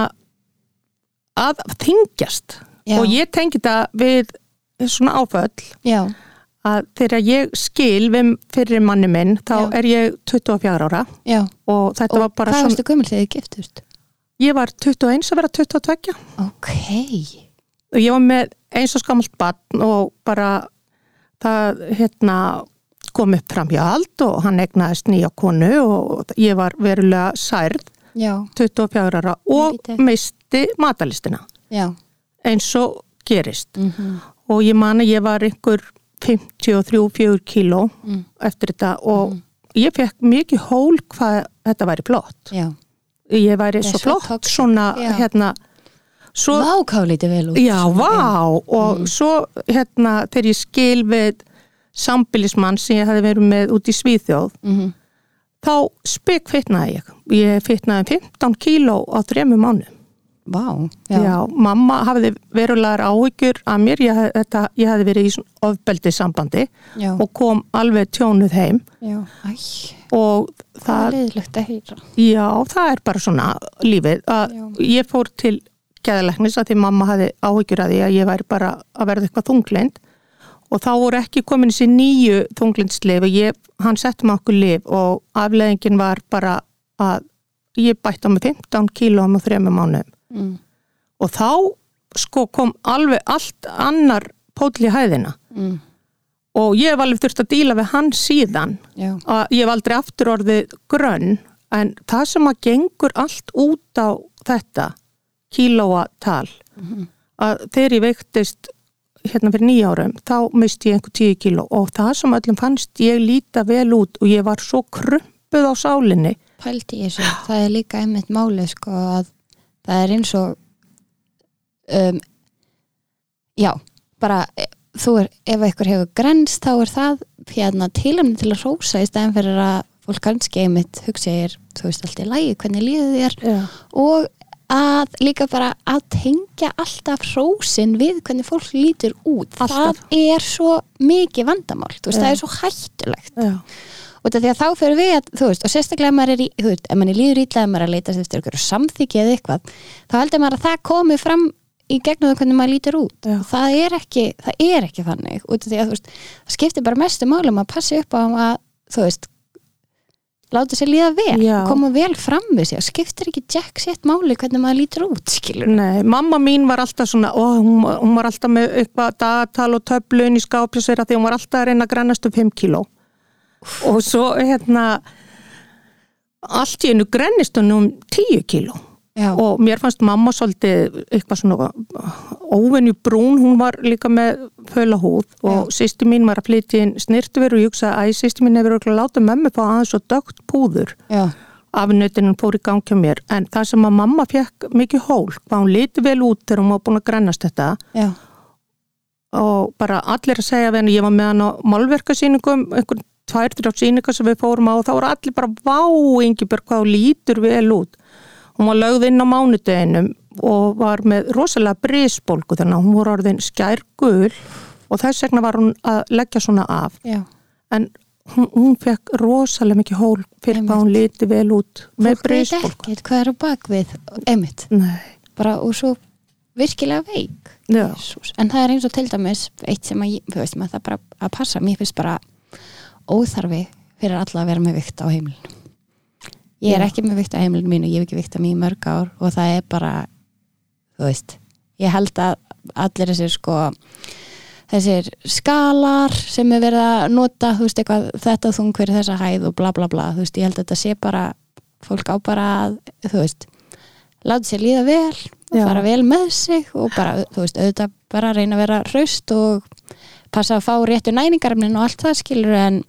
að þingjast Já. og ég tengi það við svona áföll. Já, að þegar ég skil við fyrir manni minn þá Já. er ég 24 ára. Já. Og þetta Og var bara hvað svona varstu gömul þegar þið giftust? ég var 21 að vera 22 Ok. Og ég var með eins og skamalt barn og bara það hérna kom upp fram hjá allt og hann egnaðist nýja konu og ég var verulega særð. Já, 24 ára og lítið. Misti matalistina já. Eins og gerist. Mm og ég man að ég var einhver 53-4 kíló Mm. eftir þetta og ég fekk mikið hól hvað þetta væri flott. Já, ég væri svo flott svona hérna svo, váká lítið vel út. Já, vá! Og Mm. svo hérna þegar ég skil við sambilismann sem ég hafi verið með út í Svíþjóð mm þá spek fitnaði ég. Ég fitnaði 15 kíló á þremu mánu Vá, Já. já, mamma hafði verulegar áhyggjur að mér, ég, þetta, ég hafði verið í ofbeldi sambandi já, og kom alveg tjónuð heim. Já. Æ, og það er það, leiðilegt að heyra. Já, það er bara svona lífið. Að ég fór til geðalegnis að því mamma hafði áhyggjur að því að ég væri bara að verða eitthvað þunglind og þá voru ekki komin þessi nýju þunglindslif og ég, hann sett með okkur lif og afleðingin var bara að ég bætti á mig 15 kílóum og þremur mánuðum mm. og þá sko kom alveg allt annar pótl í hæðina. Mm. og ég hef alveg þurft að díla við hann síðan. Já, að ég hef aldrei aftur orðið grönn en það sem að gengur allt út á þetta kílóatal að þegar ég veiktist hérna fyrir nýja árum þá misti ég einhver tíu kíló. Og það sem öllum fannst ég líta vel út og ég var svo krumpuð á sálinni. Pældi í þessu. Það er líka einmitt málið sko að það er eins og um, já, bara e, þú er, ef eitthvað hefur grens þá er það hérna tilumni til að rósa í stæðan fyrir að fólk kannski einmitt hugsa er, þú veist allt í lægi hvernig líður þér Já. og að líka bara að tengja alltaf hrósin við hvernig fólk lítur út Alltaf. það er svo mikið vandamál þú veist, Já. það er svo hættulegt Já. Af því að þá fyrir við að, þú veist, og sérstaklega maður er í, þú veist, ef maður er líður ítla ef maður er að leita eftir ykkur samþykki eða eitthvað þá heldur maður að það komi fram í gegnum það hvernig maður lítur út. Já. og það er ekki, það er ekki þannig. Af því að, þú veist, það skiptir bara mestu málum að passa upp á að, þú veist láta sér líða vel, Já. koma vel fram við það skiptir ekki jack sitt máli hvernig maður lítur út, skilur Nei, mamma mín var alltaf svona ó, hún, hún var alltaf með eitthvað dagatal og töflun í skápjusveira því hún var alltaf að reyna að grannast um 5 kíló og svo hérna allt í einu grennist hún um 10 kíló. Já, og mér fannst mamma svolítið eitthvað svona óvenju brún, hún var líka með föla húð. Og sýsti mín var að flytja inn snirtuveru og ég hugsaði að sýsti mín hefur örugglega látið mömmu fá aðeins og dögt púður. Já, afnötinin fór í gangi á mér. En það sem að mamma fekk mikið hól hvað hún liti vel út þegar hún var búin að grennast þetta. Já, og bara allir að segja henni ég var með hann á málverkasýningum einhvern tvær, þrjá sýningar sem við fórum á og þá voru allir bara vá Ingibjörg hvað lítur vel út. Hún var lögð inn á mánudeginum og var með rosalega brísbólgu þannig að hún voru orðin skærgul og þess vegna var hún að leggja svona af. Já. En hún, hún fekk rosalega mikið hól fyrir hvað hún liti vel út með Fólk veit ekkert hvað er á bakvið einmitt, Nei, bara og svo virkilega veik. Já, en það er eins og til dæmis eitt sem að, þú veist maður það bara að passa. Mér finnst bara óþarfi fyrir alla að vera með vikt á heimilinu ég er Já. ekki með vikt á heimilinu mínu ég hef ekki vikt á mér í mörg ár og það er bara þú veist, ég held að allir þessir sko þessir skalar sem er verið að nota, þú veist, eitthvað þetta þung fyrir þessa hæð og bla bla bla þú veist, ég held að þetta sé bara fólk á bara að, þú veist láta sér líða vel og Já. fara vel með sig og bara, þú veist, auðvitað bara reyna að vera hraust og passa að fá réttu næningarefnin og allt það skilur en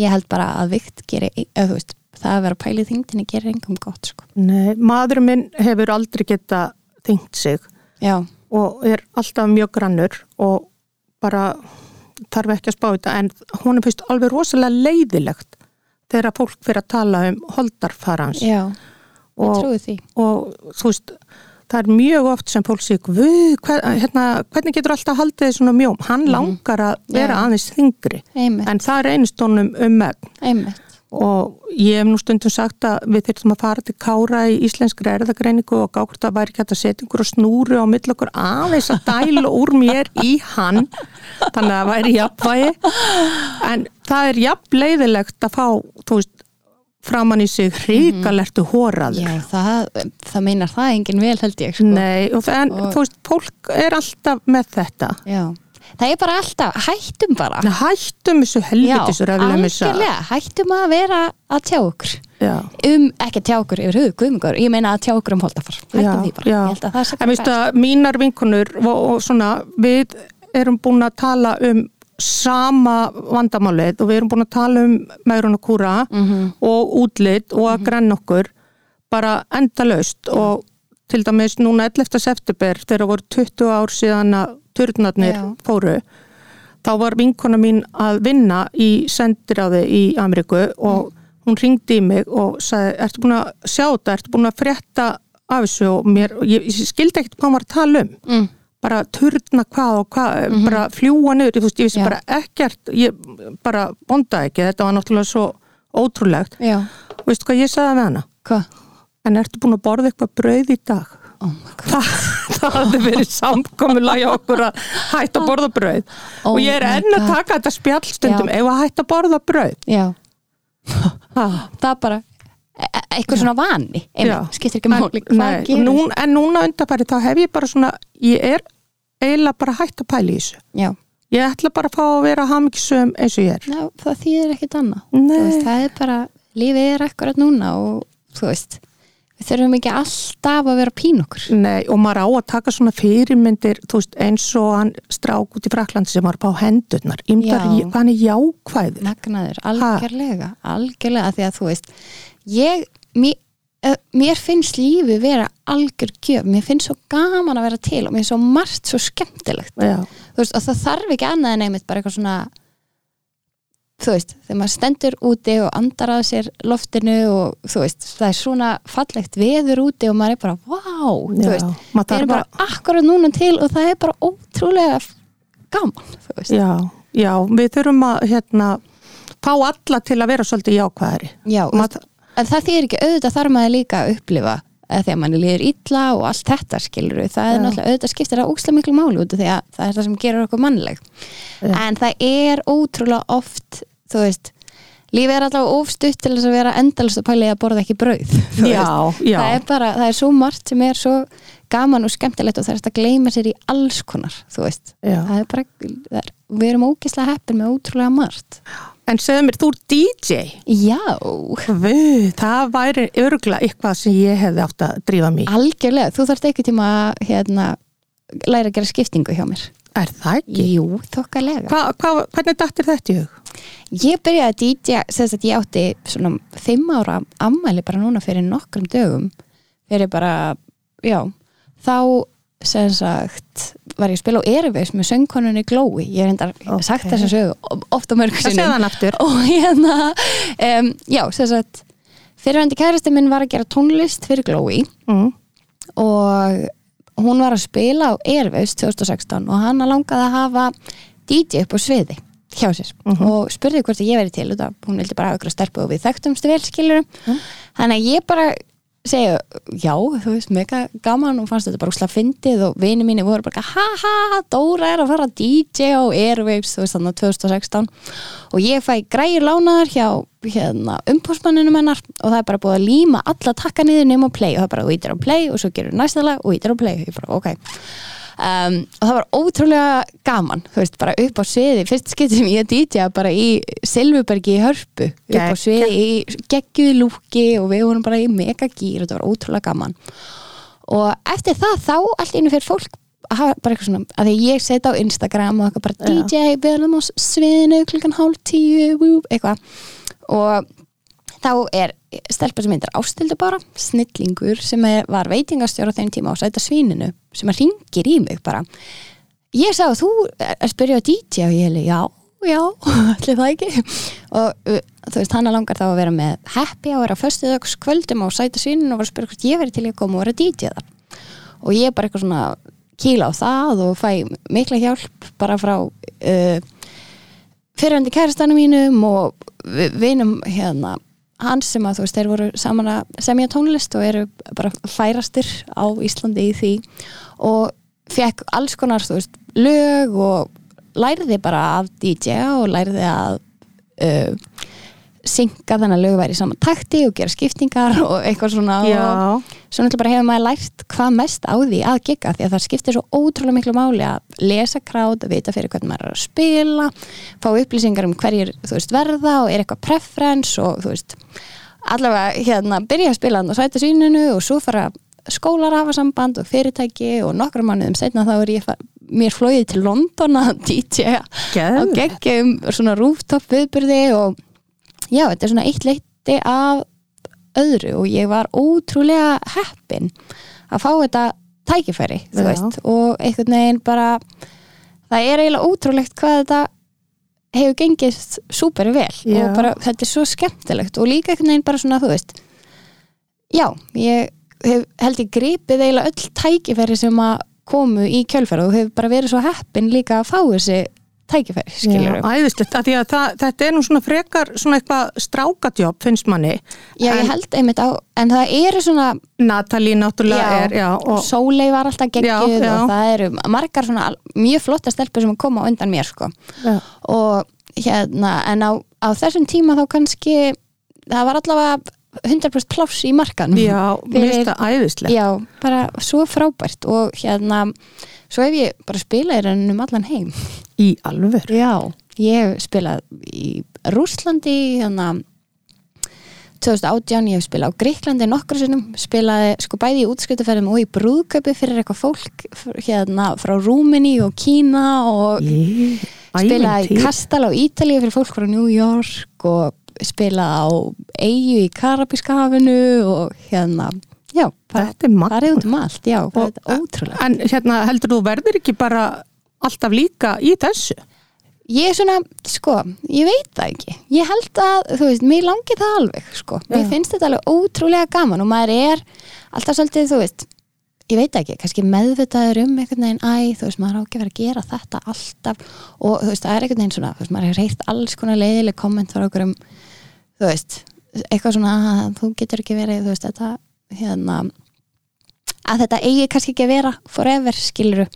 ég held bara að vikt geri, eða þú veist, það að vera pælið þingdini gerir engum gott, sko. Nei, maðurinn minn hefur aldrei geta þyngt sig Já, og er alltaf mjög grannur og bara þarf ekki að spá þetta en hún er fyrst alveg rosalega leiðilegt þegar fólk fyrir að tala um holdarfarans já, ég trúi því. og þú veist það er mjög oft sem fólk sé "Guð, hver, hérna, hvernig getur alltaf haldið þið svona mjóm? Hann langar að vera Já. aðeins þingri Einmitt. en það reynist honum um einmitt. Og ég hef nú stundum sagt að við þurfum að fara til kára í íslenskri erðagreiningu og gákvært að væri hægt að setja einhverju snúru á mill okkur aðeins að dæla úr mér í hann þannig að það væri jafnvægi. En það er jafn leiðilegt að fá þú veist, framann í sig hríkalertu hóraður Já, það, það meinar það engin vel held ég sko. Nei, og það, en Og- þú veist, fólk er alltaf með þetta. Já. Það er bara alltaf, hættum bara. Nei, hættum þessu helvitisur algjörlega, hættum að vera að tjá okkur. Já, um, ekki að tjá okkur yfir hugðu, guðmungur ég meina að tjá okkur um holdafar. Hættum því bara, já. ég held að það sé En veistu að mínar vinkunur og, og svona, við erum búin að tala um sama vandamálið og við erum búin að tala um megrun og kúra Mhm. og útlit og að grenna okkur bara endalaust og til dæmis núna 11. september þegar voru 20 ár síðan að turnarnir Já. fóru þá var vinkona mín að vinna í sendiráði í Ameríku og hún ringdi í mig og sagði, ertu búin að sjá þetta, ertu búin að frétta af þessu og mér, ég, ég skildi ekkert hvað að tala um mm, bara turna hvað og hvað bara fljúa niður, ég, þú veist, ég Já. bara ekkert ég bara bondaði ekki, þetta var náttúrulega svo ótrúlegt. Já, og veistu hvað ég sagði við hana? Hvað? en ertu búin að borða eitthvað brauð í dag? Oh God. það, hafði verið samkomulega hjá okkur að hætta að borða brauð. Oh og ég er enn að taka þetta spjallstundum ef að hætta að borða brauð? Já, ha. það bara eitthvað svona vani? Já. skiptir ekki máli. Nún, en núna undarfæri þá hef ég bara svona ég er eiginlega bara hætt að pæla í þessu. Já, ég ætla bara að fá að vera hamingsum eins og ég er. Ná, það þýðir ekkert annað. Veist, það er bara, lífið er akkurat núna og þú veist við þurfum ekki alltaf að vera pín okkur. Nei, og maður á að taka svona fyrirmyndir þú veist, eins og hann strák út í Fraklandi sem var bara á hendurnar. Ymdar, Já. hann er jákvæður. Magnaður, algjörlega algjörlega, því að þú veist ég, mér, eh, mér finnst lífi vera algjör gjöf. Mér finnst svo gaman að vera til og mér finnst svo margt svo skemmtilegt. Þú veist, og það þarf ekki annað en einmitt bara eitthvað svona þú veist, þegar maður stendur úti og andar að sér loftinu og þú veist, það er svona fallegt veður úti og maður er bara, þú Já, veist, maður það er bara akkurat núna til og það er bara ótrúlega gaman, þú veist. Já, já, við þurfum að hérna, fá alla til að vera svolítið jákvæðari. Já, Maður- en það þýr ekki auðvitað þarf maður líka að upplifa að þegar manni líður illa og allt þetta skilur það er Já. náttúrulega auðvitað skiptir það úkslega miklu máli út af því að það er það sem gerur okkur mannleg. Já. en það er ótrúlega oft þú veist, lífið er alltaf ofstutt til þess að vera endalist að pæli að borða ekki brauð Já, já, það er bara, það er svo margt sem er svo gaman og skemmtilegt og það er að gleyma sér í alls konar, þú veist. Já. það er bara, það er, við erum ógislega heppin með ótrúlega margt En segðu mér, þú er DJ Já, Við, það væri örgla eitthvað sem ég hefði átt að drífa í. Algjörlega, þú þarft ekki tíma að hérna, læra að gera skiptingu hjá mér Er það ekki? Jú, þokkalega Hva, hva, hvernig dættir þetta í hug? Ég byrjaði að DJ, sem sagt ég átti svona fimm ára ammæli bara núna fyrir nokkrum dögum fyrir bara, já þá sem sagt var ég að spila á Eriveis með söngkonunni Glói, ég hef reyndar Ok. sagt þessa sögu ofta mörg aftur. Og hérna um, já, sem sagt fyrirvændi kærasti minn var að gera tónlist fyrir Glói. Mm. og hún var að spila á Airwaves 2016 og hann langaði að hafa DJ upp á sviði hjá sér. Og spurði hvort að ég veri til hún vildi bara hafa ykkur að stelpu og við þekktumst vel skilur þannig að ég bara segja, já, þú veist, mega gaman og fannst þetta bara úslega fyndið og vini mínu voru bara, ha ha, Dóra er að fara DJ á Airwaves, þú veist, þannig að 2016 og ég fæ græjur lánaðar hjá hérna, umbúrsmanninu mennar og það er bara búið að líma alla takka niður nema play. Og það er bara, þú ítir á play og svo gerur næsta lag og ítir á play, ég bara, ok um, og það var ótrúlega gaman þú veist, bara upp á sviði, fyrst skipti sem ég DJ bara í Silvubergi í Hörpu upp á sviði í geggjuðu lúki og við vorum bara í megagýr og þetta var ótrúlega gaman. Og eftir það þá allt einu fyrir fólk að hafa bara eitthvað svona, að því ég setja á Instagram og eitthvað bara. DJ, við erum á sviðinu klukkan hálf tíu, eitthvað. Og þá er stelpa sem heitir Ástildu bara snillingur sem er, var veitingastjóra þeim tíma á sæta svíninu sem að ringir í mig bara. Ég að þú er að spyrja á DJ og ég hefði, já, já, allir það ekki. Og uh, þú veist, hana langar þá að vera með happy hour á föstudags kvöldum á sæta svíninu og var að spyrja hvort ég veri til að koma og vera DJ það og ég er bara eitthvað svona kýla á það og fæ mikla hjálp bara frá uh, fyrirhandi kæristanum mínum og vi- vinum hérna hans sem að þú veist, þeir voru saman að semja tónlist og eru bara færastir á Íslandi í því og fekk alls konar, þú veist, lög og læriði bara af DJ og læriði að uh, synga þannig að lög væri í saman takti og gera skiptingar og eitthvað svona og Já, svo náttúrulega bara hefur maður lært hvað mest á því að gigga því að það skiptir svo ótrúlega miklu máli að lesa krát, að vita fyrir hvernig maður er að spila fá upplýsingar um hverjir þú veist verða og er eitthvað preference og þú veist allavega hérna byrja að spila hann á sæta sínunu og svo fara skólar að hafa samband og fyrirtæki og nokkrum mánuðum setna þá er ég mér flóið til London að DJ á geðveikt. geggjum svona rooftop viðbyrði og já, þetta er svona eitt leiti af öðru og ég var ótrúlega heppin að fá þetta tækifæri, þú Já. veist og einhvern veginn bara það er eiginlega ótrúlegt hvað þetta hefur gengist súper vel Já. og bara þetta er svo skemmtilegt og líka einhvern veginn bara svona, þú veist já, ég hef, held ég gripið eiginlega öll tækifæri sem að komu í kjölfæra og hef bara verið svo heppin líka að fá þessi tækifæri, skilur Já, æðislegt, því að það, þetta er nú svona frekar svona eitthvað strákadjóp finnst manni. Já, ég En- held einmitt á, en það eru svona Natalie náttúrulega Já. er já, og, Sólei var alltaf geggjuð Já, og það eru margar svona mjög flotta stelpur sem koma undan mér sko. Já. og hérna, en á, á þessum tíma þá kannski, það var allavega 100% pláss í markanum. Já, það æðislegt. Já, bara svo frábært og hérna, svo hef ég bara spilað í raunum um allan heim í alvör Já, ég spilað í Rússlandi hérna 2018, ég hef spilað á Gríklandi nokkur sinnum, spilaði sko bæði í útskiptaferðum og í brúðköpi fyrir eitthvað fólk hérna frá Rúmini og Kína og Ég, spilaði í. Kastal á Ítalíu fyrir fólk frá New York og spilaði á Eyju í Karabíska hafinu og hérna, já, bara Þetta er magna. farið út um allt, já, Og- þetta er ótrúlega En hérna heldur þú verður ekki bara alltaf líka í þessu? Ég er svona, sko, ég veit það ekki ég held að, þú veist, mér langi það alveg sko, mér Já. finnst þetta alveg ótrúlega gaman og maður er alltaf svolítið, þú veist ég veit ekki, kannski meðvitaður um einhvern veginn, æ, þú veist, maður á ekki vera að gera þetta alltaf og þú veist, það er einhvern veginn svona, þú veist, maður hefur reyrt alls konar leiðileg komment frá okkur um þú veist, eitthvað svona að þú getur ekki verið, þú veist, þetta hérna að þetta eigi kannski ekki að vera forever, skiluru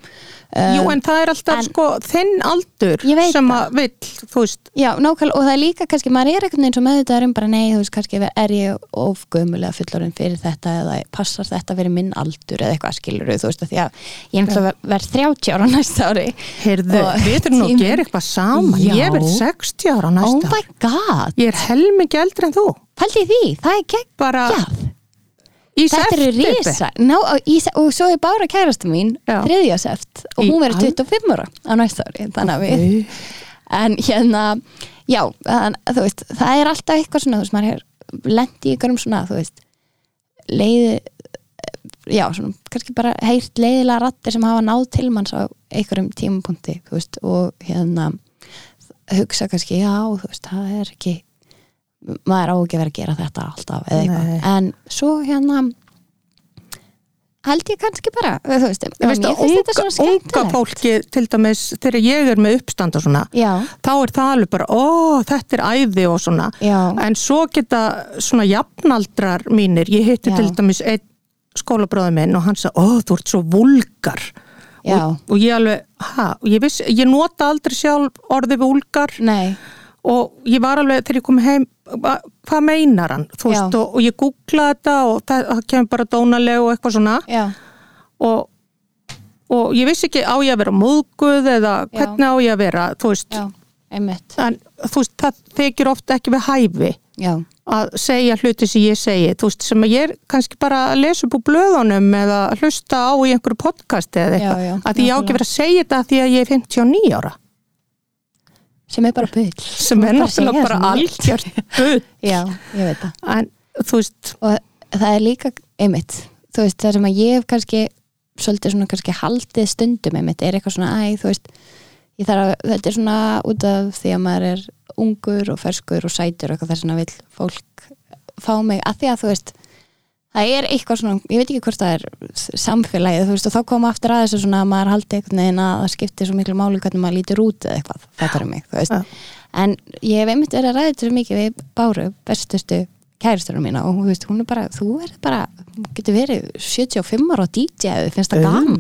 Jú, en það er alltaf en- sko þinn aldur sem að vill, þú veist. Já, nákvæmlega, og það er líka kannski, maður er einhvern veginn svo meðvitaður um bara nei, þú veist, kannski er ég of gömulega fullorinn fyrir þetta eða passar þetta fyrir minn aldur eða eitthvað skilur þú veist, af því að ég er náttúrulega verð 30 ára næsta ári Heyrðu, Og við þurfum nú að gera eitthvað saman. Já. Ég verð 60 ára Oh næsta my god, Ég er helmingi eldri en þú. Pældi í því, það er gegn Bara Já, þetta eru risa Ná, og, í, og svo er bara kærastu mín þriðja seft og hún verður al- 25 ára á næsta ári við en hérna, já, þann, veist það er alltaf eitthvað svona, þú veist, maður er lendi í ykkurum svona, þú veist leiði já, svona, kannski bara heyrt leiðilega rattir sem hafa náð til manns á einhverjum tímapunkti, þú veist og hérna hugsa kannski, já, þú veist, það er ekki maður á ekki vera að gera þetta alltaf eða eitthvað, en svo hérna held ég kannski bara, þú veist, Ég veist að unga, unga fólki til dæmis þegar ég er með uppstand og svona já, þá er það alveg bara, ó, þetta er æði og svona, já, en svo geta svona jafnaldrar mínir ég hitti Já. til dæmis einn skólabróði minn og hann sagði, ó, þú ert svo vulgar og, og ég alveg, ha, ég viss ég nota aldrei sjálf orðið vulgar nei, og ég var alveg þegar ég kom heim "Hva- hvað meinar hann, veist, Já. og, og ég googlaði þetta og það, það kemur bara dónaleg og eitthvað svona. Já. Og, og ég vissi ekki á ég að vera móðguð eða hvernig á ég að vera þú veist, Já, en þú veist það þykir ofta ekki við hæfi Já, að segja hluti sem ég segi þú veist, sem ég er kannski bara að lesa upp úr blöðunum eða hlusta á í einhverju podcasti eða Já, eitthvað. já, að ég á ekki verið að segja þetta því að ég er 59 ára sem er bara bull. Sem er Bara náttúrulega bara svona. algjört bull. Já, ég veit það. En veist, og það er líka einmitt þú veist, það sem að ég hef kannski svolítið svona kannski haldið stundum einmitt er eitthvað svona, æ, þú veist ég þarf að, þetta er svona út af því að maður er ungur og ferskur og sætur og eitthvað þess vegna vill fólk fá mig, að því að þú veist það er eitthvað svona, ég veit ekki hvort það er samfélagið, þú veist, og þá koma aftur að þessu svona að maður haldi einhvern veginn að það skiptir svo miklu máli hvernig maður lítur út eða eitthvað, þetta er mig, þú veist. En ég hef einmitt verið að ræða þetta mikið við Báru, bestustu kæristunum mína og þú veist, hún er bara, þú er bara getur verið 75 ára og DJ þið finnst það gaman,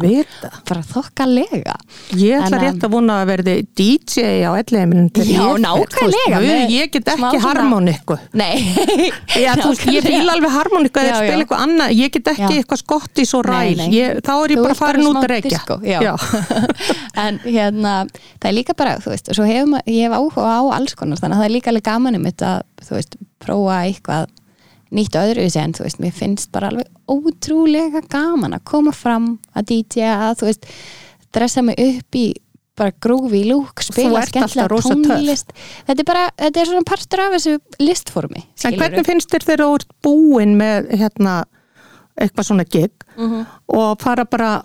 bara þokkalega. Ég ætla En, um, rétt að vona að verði DJ á elliheimilin til Já, nákvæmlega, Ég get ekki harmoniku Nei, Já, þú ég fíla alveg harmoniku eða spila eitthvað annað, ég get ekki Já. eitthvað skott í svo Nei, ræl, nei. ég, þá er ég bara farin út að reykja. en hérna það er líka bara, þú veist, og svo hefur maður ég hef áhuga á alls konar, þannig að það er líka alveg gaman um þetta, þú veist, prófa eitthvað nýtt og öðru en þú veist, mér finnst bara alveg ótrúlega gaman að koma fram að DJ að, þú veist, dressa mig upp í bara grúfi lúk, spila skemmtilega tónlist þetta er bara, þetta er svona partur af þessu listformi, En hvernig finnst þér þegar þú ert búin með hérna, eitthvað svona gig Mhm. og fara bara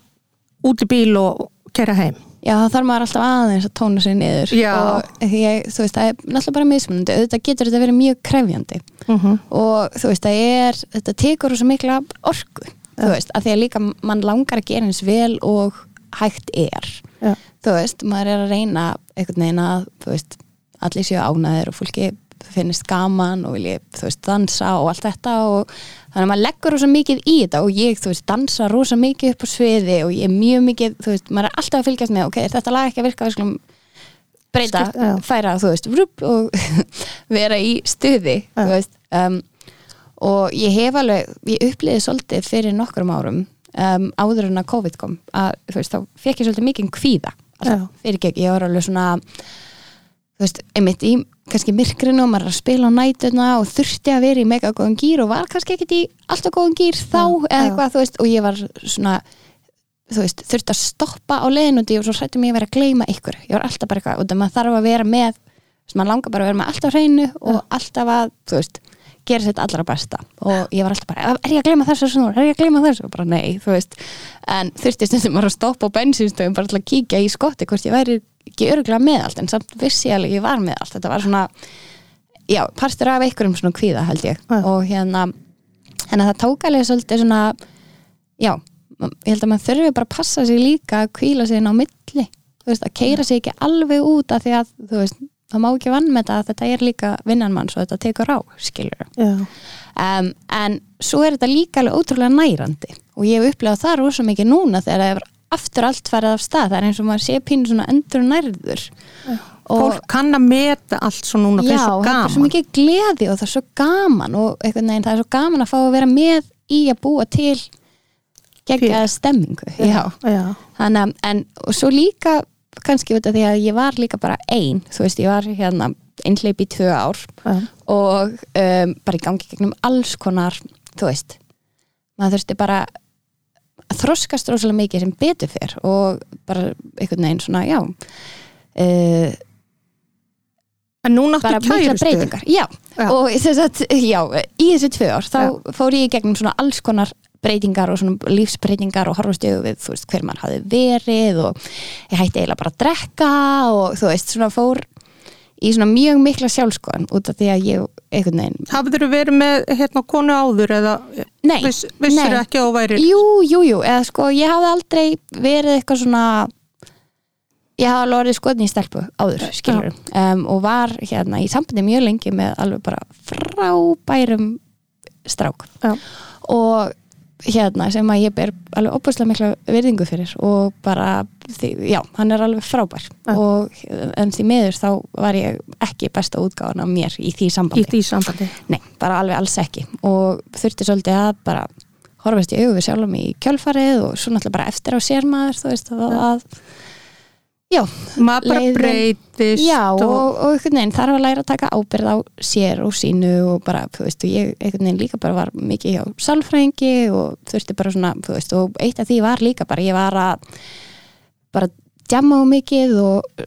út í bíl og kera heim? Já, þá þarf maður alltaf aðeins að tóna sig niður Já. og ég, þú veist, það er náttúrulega bara mismunandi, auðvitað getur þetta verið mjög krefjandi. Mm og þú veist, það er þetta tekur svo mikla orku þú veist, að því að líka mann langar að gera eins vel og hægt er. Já. þú veist, maður er að reyna einhvern veginn að, þú veist allir séu ánæður og fólki finnist gaman og vilji, þú veist, dansa og allt þetta og þannig að maður leggur rosa mikið í þetta og ég, þú veist, dansa rosa mikið upp á sviði og ég er mjög mikið, þú veist, maður er alltaf að fylgjast með, ok, þetta lag ekki að virka, við skulum breyta, Skipt- færa, þú veist, rup, og vera í stuði, Já. þú veist um, og ég hef alveg ég uppliði svolítið fyrir nokkrum árum um, áður en að COVID kom að þú veist, þá fekk ég svolítið mikið kvíða alltaf, fyrir gegn, ég var alveg svona þú veist, einmitt í kannski myrkrinu og maður er að spila á nætuna og þurfti að vera í mega góðum gýr og var kannski ekkit í alltaf góðum gýr þá Já, eða já. eitthvað, þú veist, og ég var svona þú veist, þurfti að stoppa á leiðinundi og svo hrættum ég að vera að gleyma ykkur. Ég var alltaf bara eitthvað, og það maður þarf að vera með maður langar bara að vera með alltaf hreinu og alltaf að, þú veist gera sitt allra besta. Og ég var alltaf bara er ég að gleyma þessu er ég að gleyma þessu? Og bara nei, þú veist, en þurfti stundum bara að stoppa á bensinstöðum bara til að kíkja í skotti hvort ég væri ekki öruglega með allt en samt vissi ég alveg ég var með allt. Þetta var svona, já, partur af einhverjum svona kvíða held ég. Já. og hérna, en það tók alveg svolítið svona, já ég held að maður þurfi bara að passa sig líka að kvíla sig inn á milli. Þú veist, að keira sig ekki alveg út af því að þú veist, það má ekki vann með þetta að þetta er líka vinnanmann svo þetta tekur á, skilur Já. um, en svo er þetta líka alveg ótrúlega nærandi. Og ég hef upplegað það rosa mikið núna þegar það er aftur allt farið af stað. Það er eins og maður sé pínu svona endur nærður. Og Fólk kann að meta allt svo núna, já, það er svo mikið gleði og það er svo gaman og einhvern veginn það er svo gaman að fá að vera með í að búa til geggjaða stemmingu já. Já. Þannig, að- en og svo líka kannski út af því að ég var líka bara ein þú veist, ég var hérna einhleip í tvö ár og um, bara í gangi gegnum alls konar þú veist. Maður þurfti bara að þroskast rosalega mikið sem betur fyrr og bara einhvern veginn svona, já uh, En núna áttu breytingar já. Já. og þess að, já, í þessi tvö ár þá fór ég í gegnum svona alls konar breytingar og svona lífsbreytingar og horfast yfir við, þú veist, hver maður hafi verið og ég hætti eiginlega bara að drekka og þú veist, svona fór í svona mjög mikla sjálfskoðan út af því að ég, einhvern veginn Hafður verið með hérna konu áður eða Nei, viss, vissir nei. ekki þú væri Jú, jú, jú, eða sko ég hafði aldrei verið eitthvað svona ég hafði alveg orðið skoðin í stelpu áður, skilur um, og var hérna í sambandi mjög lengi með alveg bara frábærum strák Já. og hérna sem að ég ber alveg opaslega mikla virðingu fyrir og bara, því, já, hann er alveg frábær Já. og en því miður þá var ég ekki besta útgáðan af mér í því í sambandi því sambandi. Nei, bara alveg alls ekki og þurfti svolítið að bara horfast í augu við sjálfum í kjölfarið og svo náttúrulega bara eftir á sér maður þú veist að, að já, Maður bara Leiðin- breytist já og, og, og einhvern veginn þarf að læra að taka ábyrð á sér og sínu og bara, þú veist, og ég einhvern veginn líka bara var mikið hjá sálfræðingi og þurfti bara svona, þú veist, og eitt af því var líka bara, ég var að bara djamma á mikið og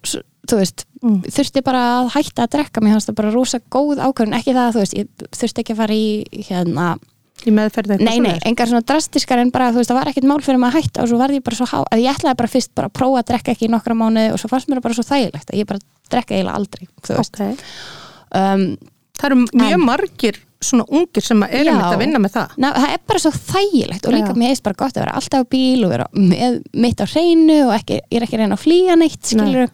þú veist, Mm. þurfti bara að hætta að drekka, mér fannst það bara rosa góð ákvörðun, ekki það, þú veist, ég þurfti ekki að fara í hérna, í meðferð eitthvað nei, nei, engar svona drastiskar en bara, þú veist, það var ekkert mál fyrir maður að hætta og svo var ég bara svo há, að ég ætlaði bara fyrst bara að prófa að drekka ekki í nokkra mánuði og svo fannst mér það bara svo þægilegt að ég bara drekka eiginlega aldrei, þú veist Ok. um, Það eru mjög En- margir svona ungir sem að er Já. einmitt að vinna með það Ná, það er bara svo þægilegt og líka Já. mér er bara gott að vera alltaf á bíl og vera með, mitt á hreinu og ekki, ég er ekki reyna að flýja neitt skilur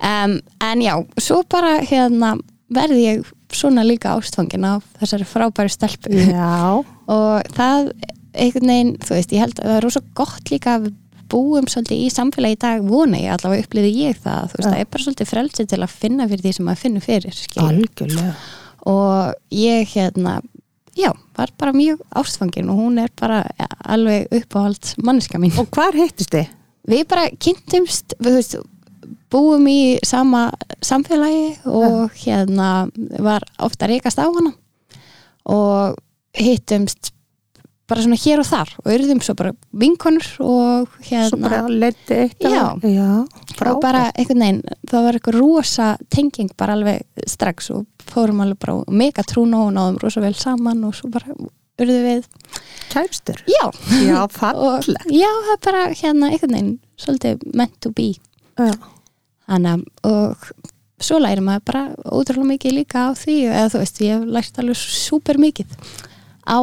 um, en já, svo bara hérna verði ég svona líka ástfangin af þessari frábæri stelpu Já, og það einhvern veginn, þú veist, ég held að það er rosa gott líka að búum svolítið í samfélagi í dag vona ég, allavega upplýði ég það þú veist, Já. það er bara svolítið frelsið til að finna fyrir því sem maður finnur fyrir, algjörlega og ég hérna já, var bara mjög ástfangin og hún er bara ja, alveg uppáhald manneska mín. Og hvar hittist þið? Við bara kynntumst við veist, búum í sama samfélagi og hérna var ofta reykast á hana. Og hittumst bara svona hér og þar og urðum svo bara vinkonur og Svo bara hérna leiti eitt Já. Já, og bara einhvern veginn, það var eitthvað rosa tenging bara alveg strax og fórum alveg bara mega trún og náðum rosa vel saman og svo bara urðum við. Kærstur já, Já, og já, það bara hérna einhvern veginn svolítið meant to be. Já, Þannig, að- og svo læri maður bara ótrúlega mikið líka á því eða þú veist, ég hef lært alveg súper mikið á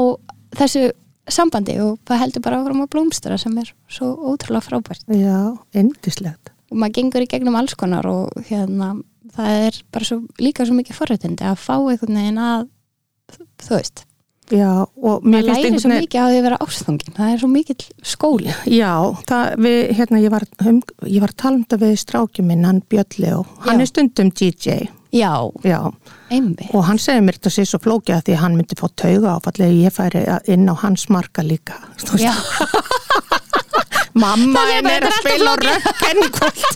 þessu sambandi og það heldur bara áfram að blómstra sem er svo ótrúlega frábært. Já, indislegt og maður gengur í gegnum alls konar og hérna, það er bara svo, líka svo mikið forréttindi að fá einhvern veginn að þú veist, Já, og mér finnst læri svo einhvern veginn mikið á því að vera ástfangin það er svo mikill skóli. Já, það, við, hérna, ég var, um, ég var þetta við strákjum minn, hann Björn og hann Já. er stundum DJ, já, já, einmitt. Og hann segir mér þetta sé svo flókið að því hann myndi fá tauga áfallega ég færi inn á hans marka líka. Veist, já, Mamma Það er að spila á alltaf rökken í kvöld.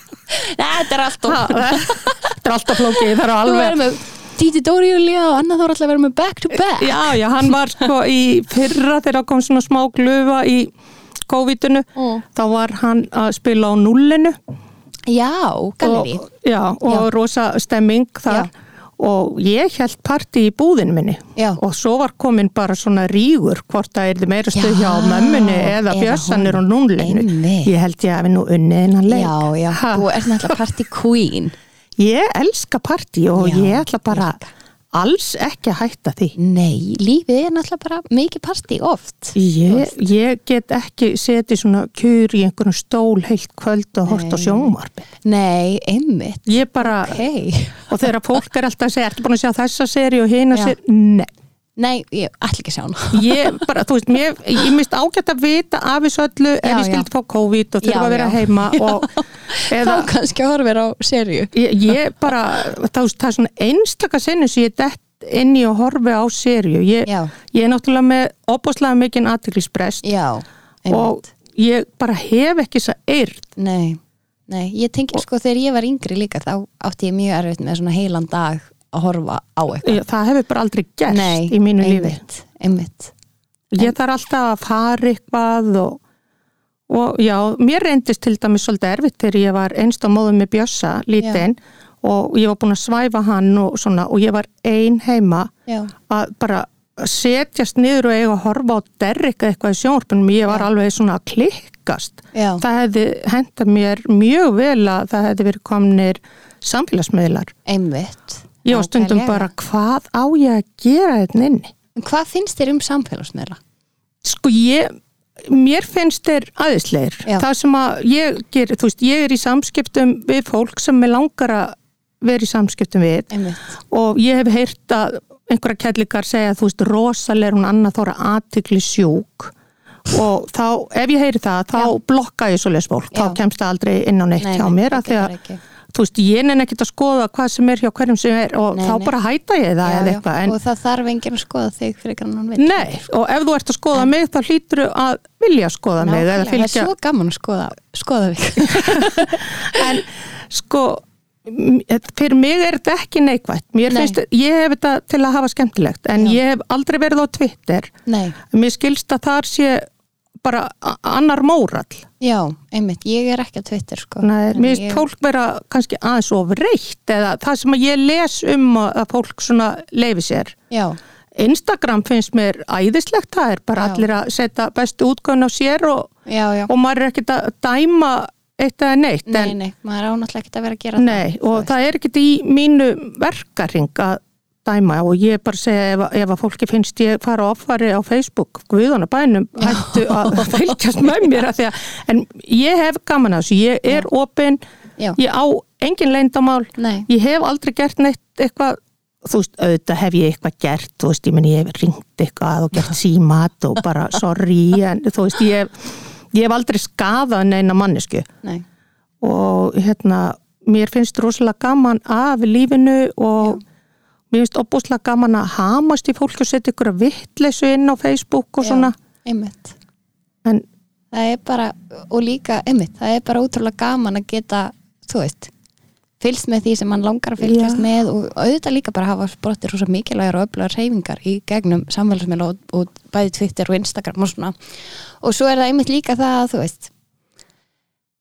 þetta er allt og Þetta er alltaf flókið, það er alveg... Díti Dóri Júlia og Anna Þór alltaf verður með back to back. Já, já, hann var sko í fyrra þegar kom svona smá glufa í COVID-unu, Mm. þá var hann að spila á nullinu. Já, galleri og, já, og Já. rosa stemming þar. Og ég held partí í búðinu minni. Já. og svo var komin bara svona rígur hvort það er meira stuð Já, hjá mömmunni eða bjössanir og Einmitt. ég held ég að við nú unnið innan leik. Já, já, Ha, þú ert náttúrulega party queen ég elska partí og Já, ég ætla bara líka. alls ekki að hætta því. Nei, lífið er náttúrulega bara mikið party oft. Ég, ég get ekki setið svona kjur í einhverjum stól heilt kvöld og hort á sjónvarpi Nei, einmitt. Ég bara, Hei, og þegar fólk er alltaf að segja ertu búin að sjá þessa seri og Já. seri nei nei, ég ætla ekki að sjá hana. Ég bara, þú veist, mér, ég mist ágætt að vita af þessu öllu ef ég skildi fá COVID og þurfa að vera heima og eða, Þá kannski að horfa á serju ég, ég bara það, það er svona einstaka sinni sem ég dett inn í að horfi á serju ég, ég er náttúrulega með opaslega mikinn aðtiklisbrest og ég bara hef ekki þess að eirð. Nei, nei, ég tengi sko þegar ég var yngri líka þá átti ég mjög erfitt með svona heilan dag að horfa á eitthvað. Það hefur bara aldrei gerst Nei, í mínu lífi. einmitt, einmitt. Ég þarf alltaf að fara eitthvað og, og já, mér reyndist til dæmis svolítið erfitt þegar ég var einst á móðum með Bjössa lítinn og ég var búin að svæfa hann og svona og ég var ein heima Já, að bara setjast niður og eiga að horfa á Derrick eða eitthvað í sjónvarpunum, ég var Já. alveg svona að klikkast. já, Það hefði hentað mér mjög vel að það hefði verið komnir samfélagsmiðlar. einmitt Var stundum bara, hvað á ég að gera þetta inni? En Hvað finnst þér um samfélagsmiðla? Sko ég, mér finnst þeir aðeinsleir. Já. Það sem að ég ger, þú veist, ég er í samskiptum við fólk sem er langar að vera í samskiptum við Einmitt, og ég hef heyrt að einhverja kellikar segja þú veist, rosalega er hún annað þóra aðtikli sjúk og þá, ef ég heyri það, þá Já. blokka ég svoleiðis fólk, Já. þá kemst það aldrei inn á neitt Nei, hjá nei, mér það að því að. Þú veist, ég nenni ekkert að skoða hvað sem er hjá hverjum sem er og Nei, þá nei. bara hæta ég það já, eða eitthvað, en og það þarf enginn að skoða þig fyrir ekki hann veit nei, og ef þú ert að skoða mig þá hlýtur að vilja skoða mig eða Nákvæmlega, það er svo gaman að skoða, skoða þig en sko fyrir mig er þetta ekki neikvætt mér Nei. finnst, ég hef þetta til að hafa skemmtilegt en Já. ég hef aldrei verið á Twitter Nei, mér skilst að þar sé bara annar mórall. Já, einmitt, ég er ekki að Twitter sko. Nei, mér finnst ég- fólk vera kannski aðeins of reitt eða það sem ég les um að fólk svona leifi sér. Já, Instagram finnst mér æðislegt það er bara Já. allir að setja bestu útgöðun á sér og, já, já. og maður er ekkert að dæma eitt eða neitt Nei, en, nei, maður er ánáttúrulega ekki að vera að gera nei, það og það er ekkert í mínu verkaring að dæma og ég bara segja ef, ef að fólki finnst ég fara á offari á Facebook Guðana bænum hættu að fylgjast með mér að að, en ég hef gaman að þessu, ég er opinn Já. ég á engin leyndamál Nei. ég hef aldrei gert neitt eitthvað þú veist, auðvitað hef ég eitthvað gert þú veist, ég meni, ég hef ringt eitthvað og gert símat og bara sorry en þú veist, ég hef, ég hef aldrei skadað neina mannesku Nei. og hérna mér finnst rosalega gaman af lífinu og mér finnst opbúslega gaman að hamast í fólk og setja ykkur að vittleysu inn á Facebook og svona. Já, einmitt. En það er bara, og líka einmitt, það er bara útrúlega gaman að geta þú veist, fylgst með því sem mann langar að fylgjast Já. með og auðvitað líka bara hafa sprottir rosa mikilvægar og öflugar reyfingar í gegnum samfélagsmiðla og, og bæði Twitter og Instagram og svona. Og svo er það einmitt líka það að þú veist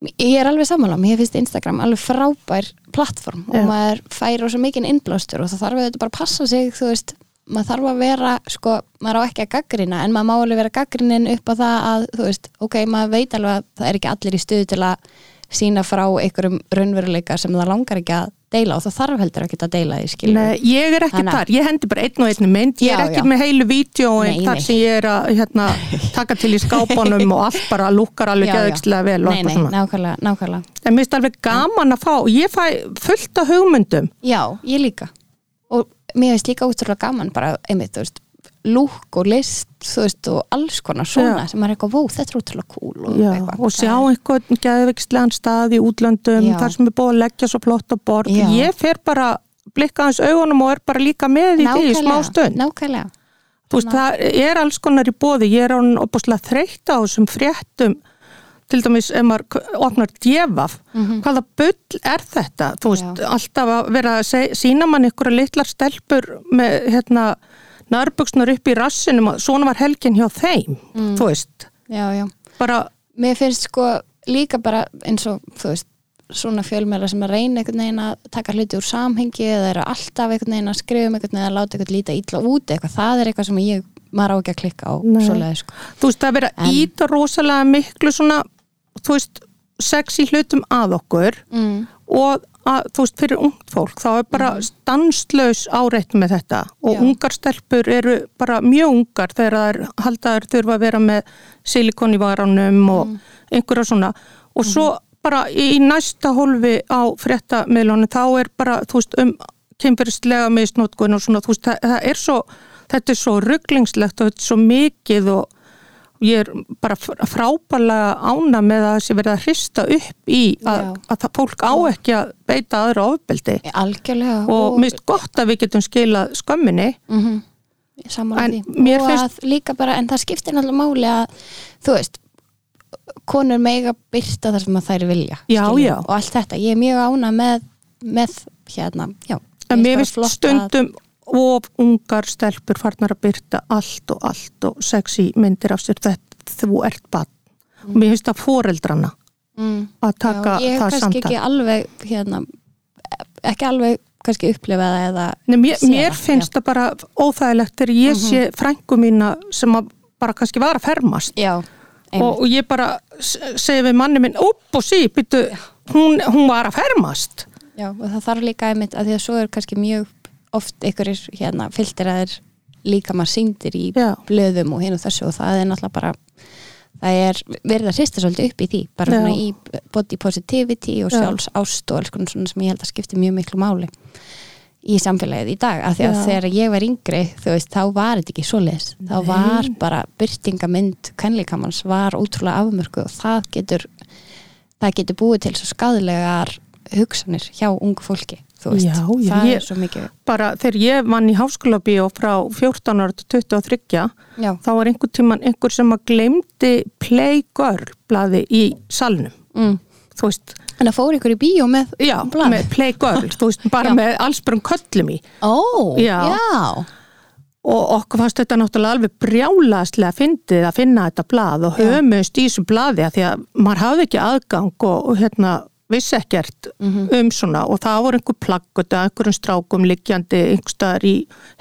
ég er alveg sammála, mér finnst Instagram alveg frábær plattform og maður fær rosa mikinn innblástur og það þarf auðvitað bara að passa sig þú veist, maður þarf að vera sko, maður á ekki að gaggrina en maður má alveg vera gaggrinin upp á það að þú veist, ok, maður veit alveg að það er ekki allir í stuðu til að sína frá einhverjum raunveruleika sem það langar ekki að deila og það þarf heldur ekki að deila því Nei, ég er ekki Þannig að- þar, ég hendi bara einn og einn mynd, ég er Já, ekki já. með heilu vídjóin Nei, þar sem ég er að hérna, taka til í skápunum og allt bara lukkar alveg geðvikslega vel Nei, nei, nákvæmlega, nákvæmlega. En mér finnst alveg gaman að fá, ég fæ fullt af hugmyndum. Já, ég líka. Og mér finnst líka útrúlega gaman bara, einmitt, þú veist, lúk og list veist, og alls konar svona Já. sem er eitthvað, vó, þetta er útrúlega cool og, Já, og sjá er- einhvern geðvikslegan stað í útlöndum, Já. þar sem er búið að leggja svo flott á borð. Já. Ég fer bara blikka hans augunum og er bara líka með í því í smá stund. Nákvæmlega, veist, það er alls konar í bóði, ég er án opaslega þreytt á þessum fréttum til dæmis ef maður opnar djefaf, hvaða bull er þetta? Þú veist, alltaf að vera að sína mann ykkur litlar stelpur með hérna nærbuksnar upp í rassinum og svona var helgin hjá þeim, Mm. þú veist, já, já. Bara, Mér finnst sko líka bara eins og, þú veist svona fjölmjöla sem að reyna einhvern veginn að taka hluti úr samhengi eða eru alltaf einhvern veginn að skrifa um einhvern veginn að láta einhvern líta illa út eitthvað, það er eitthvað sem ég, maður á ekki að klikka á svoleiði sko. Þú veist, það vera En- íta rosalega miklu svona, þú veist, sexy hlutum að okkur mm. og að, þú veist, fyrir ungt fólk þá er bara stanslaus áreitt með þetta. Og Já. ungar stelpur eru bara mjög ungar þegar það er haldaður þurfa að vera með silikon í varanum og einhverja svona. Og svo bara í, næsta hólfi á fréttamiðlunum þá er bara, þú veist, um kynferðislega misnótkun og svona, þú veist, það, það er svo þetta er svo rugglingslegt og þetta er svo mikið og ég er bara fr- frábærlega ána með að þessi verið að hrista upp í að, að það fólk á ekki að beita aðra ofbeldi. Algjörlega. Og finnst gott að við getum skilað skömminni. Mm -hmm. En finnst- bara, en það skiptir náttúrulega máli að þú veist konur mega byrta þar sem að þær vilja Já, já. og allt þetta, ég er mjög ána með með hérna, já. En mér finnst flott að- stundum of ungar stelpur farnar að byrta allt og allt og sexy myndir af sér þetta þú ert bann og mér finnst það foreldrana mm. að taka já, ég hef það kannski samtal. ekki alveg hérna, ekki alveg kannski upplifa það eða Nei, mér, mér það, finnst það bara óþægilegt þegar ég Mhm. sé frængu mína sem bara kannski var að fermast. Já, og, og ég bara segi við manni minn upp og sí, býtu, hún, hún var að fermast. Já, og það þarf líka einmitt að því að svo er kannski mjög oft einhverjir hérna filteraðir líka maður síndir í Já. blöðum og hinn og þessu og það er náttúrulega bara það er verið að hrista svolítið upp í því bara svona í body positivity og Já. sjálfs ást og alls konar svona sem ég held að skipti mjög miklu máli í samfélagið í dag af því að Já. þegar ég var yngri þú veist, þá var þetta ekki svoleiðis þá Nei. var bara byrtingamind kvenleikamans var ótrúlega afmörku og það getur það getur búið til svo skadlegar hugsanir hjá ungu fólki veist, Já, já, ég- svo mikið bara þegar ég vann í háskóla bíó frá 14 ára til 23 já, þá var einhver tíman einhver sem að glemdi Playgirl blaði í salnum mm. þú veist, en það fór ykkur í bíó með já, blað? með Playgirl þú veist, bara með allsbjörn köllum í ó, Já. og okkur fannst þetta náttúrulega alveg brjálaslega fyndið að finna þetta blað og höfumust í þessu blaði að því að maður hafði ekki aðgang og, og hérna vissi ekkert Mhm. um svona og það voru einhver plaggut að einhverjum strákum liggjandi einhverstaðar í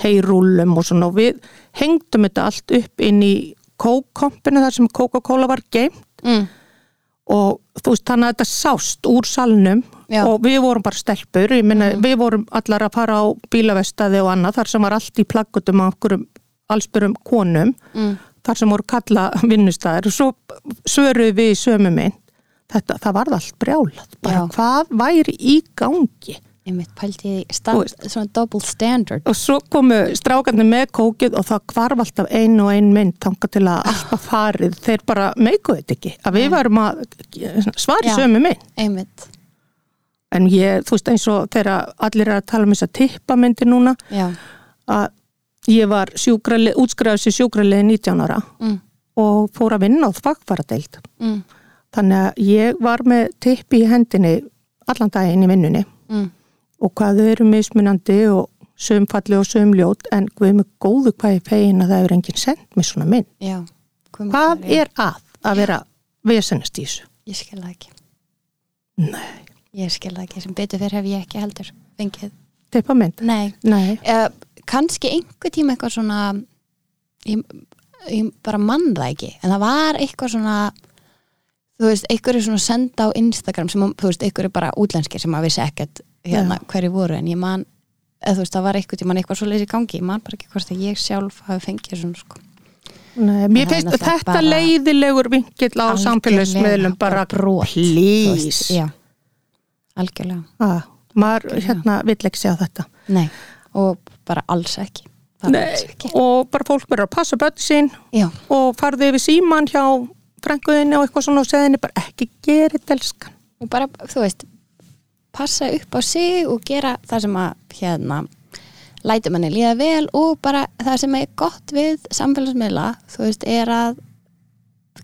heyrúlum og svona og við hengdum þetta allt upp inn í kókompinu þar sem Coca-Cola var geimt mm. og þú veist þannig að þetta sást úr salnum Já. og við vorum bara stelpur, ég minna við vorum allar að fara á bílavestaði og annað þar sem var allt í plaggutum af okkurum allsbyrjum konum mm. þar sem voru kalla vinnustæðir og svo svöruðu við í sömu mynd þetta, það varð allt brjálað. Bara Já. hvað væri í gangi? Pælti Þú stand, veist. svona double standard. Og svo komu strákarnir með kókið og það hvarf alltaf ein og ein mynd tanga til að alltaf farið. Þeir bara meikuðu þetta ekki að við varum að svari sömu mynd. einmitt, en ég, þú veist eins og þegar allir er að tala um þess að tippamyndi núna já. að ég var útskræðis í sjúkraliði 19 ára mm. og fór að vinna á þvakkvaradeild Mm. Þannig að ég var með tippi í hendinni allan daginn í vinnunni. Mm. og hvað þau eru mismunandi og sömfalli og sömljót en hvað með góðu hvað ég fegin að það hefur enginn sendt mér svona mynd. Já hvað er að að vera vesennast í þessu? ég skil það ekki. Nei, ég skil það ekki, sem betur fyrir hef ég ekki heldur fengið, tippamynd? nei. Nei, uh, kannski einhver tíma eitthvað svona ég, ég bara mann það ekki en það var eitthvað svona þú veist, einhver er svona senda á Instagram sem, þú veist, einhver er bara útlenskir sem að vissi ekkert hérna hverju voru en ég man, eða þú veist, það var eitthvað tíma eitthvað svo leysi í gangi, ég man bara ekki hvort að ég sjálf hafi fengið svona sko. Nei mér finnst þetta bara- leiðilegur vinkill á Algjörlega samfélagsmiðlum bara brot, veist, já, algjörlega. Ah, maður hérna vill ekki segja þetta. Nei, og bara alls ekki. Bara alls Nei, ekki. og bara fólk verður að passa börn sín já, og farði yfir síman hjá frænguðinni og eitthvað svona og segði henni bara ekki gera þetta elskan. Og bara, þú veist passa upp á sig og gera það sem að hérna lætur manni líða vel og bara það sem er gott við samfélagsmiðla þú veist, er að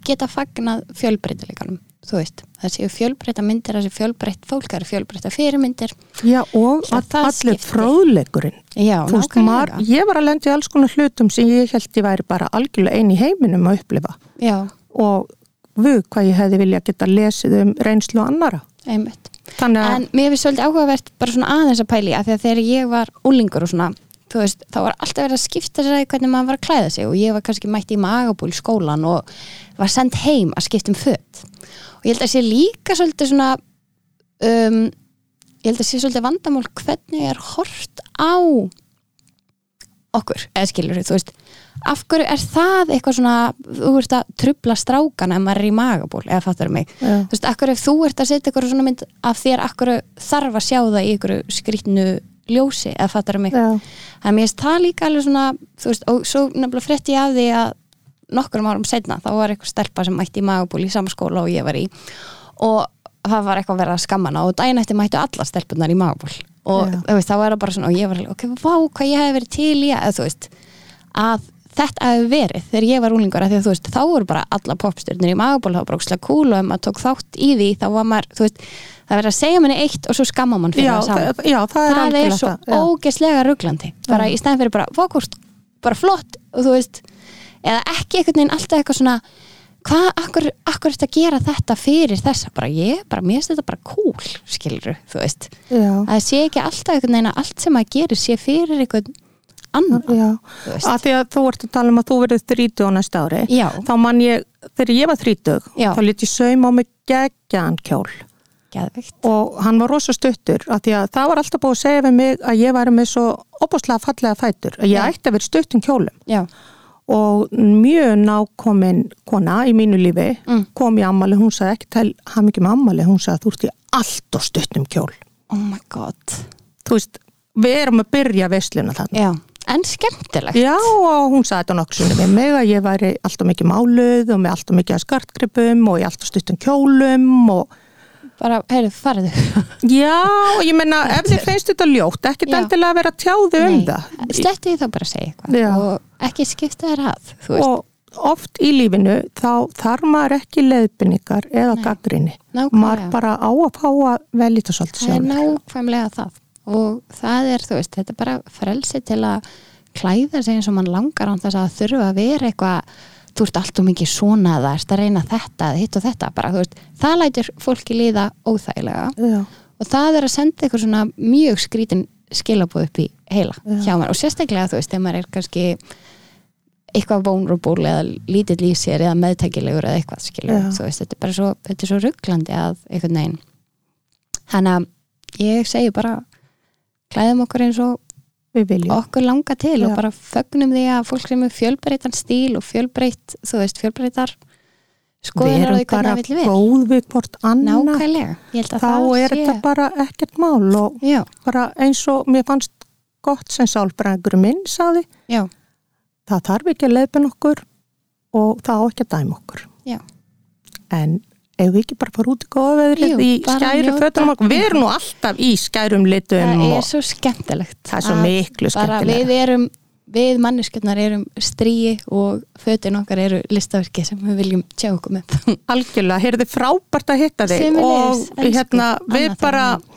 geta fagnað fjölbreytileikanum þú veist, það séu fjölbreyta myndir það séu fjölbreytt fólk, það eru fjölbreyta fyrirmyndir. Já, og all, allir fróðleikurinn. Já, veist, nákvæmlega. Ég var að lendi alls konar hlutum sem ég held ég væri bara algjörlega einn í heiminum að upplifa. Já, og við hvað ég hefði vilja geta lesið um reynslu annara einmitt. Þannig að, en mér finnst svolítið áhugavert bara svona aðeins að pæli að því að þegar ég var úlingur og svona, þú veist, þá var alltaf verið að skipta sér að hvernig maður var að klæða sig og ég var kannski mætt í magabúl í skólan og var sendt heim að skipta um föt. Og ég held að sé líka svolítið svona um, ég held að sé svolítið vandamál hvernig er hort á okkur, eða skilur þú veist af hverju er það eitthvað svona þú veist að trubla strákana ef maður er í magaból, eða fattar mig? Já, þú veist, akkur ef þú ert að setja eitthvað svona mynd af þér, akkur þarf að sjá það í ykkur skrýtnu ljósi eða fattar mig, þannig að mér finnst það líka alveg svona, þú veist, og svo nefnilega frétti ég af því að nokkrum árum setna þá var eitthvað stelpa sem mætti í magaból í sama skóla og ég var í og það var eitthvað að skammana og daginn eftir mættu allar stelpunar í magaból. Og veist, þá var það bara svona og ég var ok, vá, hvað ég hef verið til í að þú veist, að þetta hefði verið þegar ég var úlingur að því að þú veist, þá voru bara alla popstjörnir í magaból, það var bara ókslega cool og ef maður tók þátt í því, þá var maður, þú veist það verið að segja manni eitt og svo skamma mann fyrir já, það saman það, já, það er það er svo já. ógeðslega ruglandi. Bara í stæðan fyrir bara, fókust, bara flott og þú veist, eða ekki einhvern veginn alltaf eitthvað svona hvað, akkur, akkur þetta að gera þetta fyrir þessa? Bara ég, bara mér finnst þetta bara cool skilur, þú veist, já, að sé ekki alltaf einhvern veginn að allt sem að gera sé fyrir einhvern annan, að því að þú ert að tala um að þú verður 30 á næsta ári já, þá man ég, þegar ég var 30 Já. þá ég saum á mig geggjan kjól. Geðvikt og hann var rosa stuttur af því að það var alltaf búið að segja við mig að ég væri með svo opaslega fallega fætur að ég Já. ætti að vera stuttum kjólum. Já, og mjög nákomin kona í mínu lífi Mm. kom í ammali, hún sagði ekki til hann ekki með ammali, hún sagði þú ert í allt og stuttum kjól. Oh my god. Þú veist, við erum að byrja veisluna þannig en skemmtilegt. Já, og hún sagði þetta nokkuð svona við mig að ég væri alltaf mikið máluð og með alltaf mikið skartgripum og í alltaf stuttum kjólum og bara, heyrðu, farðu. Já, og ég menna ef þið finnst þetta ljótt, ekkert Já. endilega að vera tjáðu um það. sletti því þá bara segja eitthvað. Og ekki skipta þér að og oft í lífinu þá þarf maður ekki leiðbynningar eða gaggrinni maður bara á að fá að velja þetta svolítið það er sjálf nákvæmlega það og það er, þú veist, þetta er bara frelsi til að klæða sig eins og mann langar án þess að þurfa að vera eitthvað þú ert allt og mikið svona það erst að reyna þetta, hitt og þetta. Bara, veist, það lætur fólki líða óþægilega. Já, og það er að senda eitthvað svona mjög skrítin skilabóð upp í heila Já. hjá mér og sérstaklega þú veist, þegar maður er kannski eitthvað vulnerable eða lítill í sér eða meðtækilegur eða eitthvað skilur veist, þetta er bara svo, þetta er svo rugglandi að einhvern veginn. Þannig að ég segi bara klæðum okkur eins og okkur langa til Já. og bara fögnum því að fólk sem er fjölbreytan stíl og fjölbreytt, þú veist, fjölbreytar skoðunar á því hvernig það vill við góð við hvort að þá er þetta bara ekkert mál og já, bara eins og mér fannst gott sem sálbrengur minn saði, já, það þarf ekki að leiðbin okkur og það á ekki að dæma okkur. Já, en ef við ekki bara fara út í góða veðrið í skæru fötunum okkur, við erum nú alltaf í skærum litum það er svo skemmtilegt. það er svo miklu bara við erum við manneskjöldnar erum stríi og fötin okkar eru listaverki sem við viljum tjá okkur með. Algjörlega, heyrði frábært að hitta þig og elsku hérna við bara Þórunn.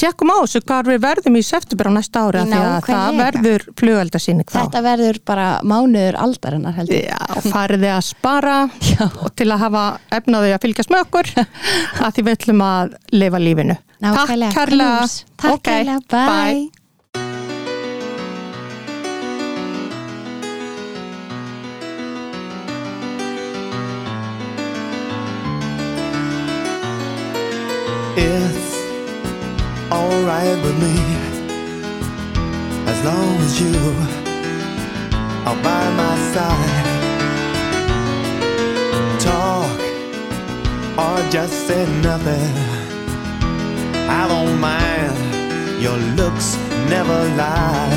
Tjekkum á þessu hvað við verðum í september á næsta ári af því að það verður flugeldasýning þá þetta verður bara mánuður aldarinnar heldur Já, farið þið að spara Já. og til að hafa efnaði að fylgjast með okkur að því við ætlum að lifa lífinu. Nákvæmlega, Takk kærlega. Takk kærlega, bye. It's with me as long as you are by my side. Talk or just say nothing. I don't mind. Your looks never lie.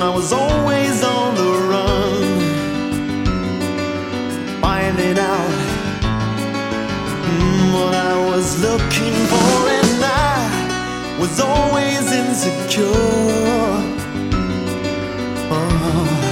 I was always on the run, finding out Mm, what I was looking for, and I was always insecure. Oh,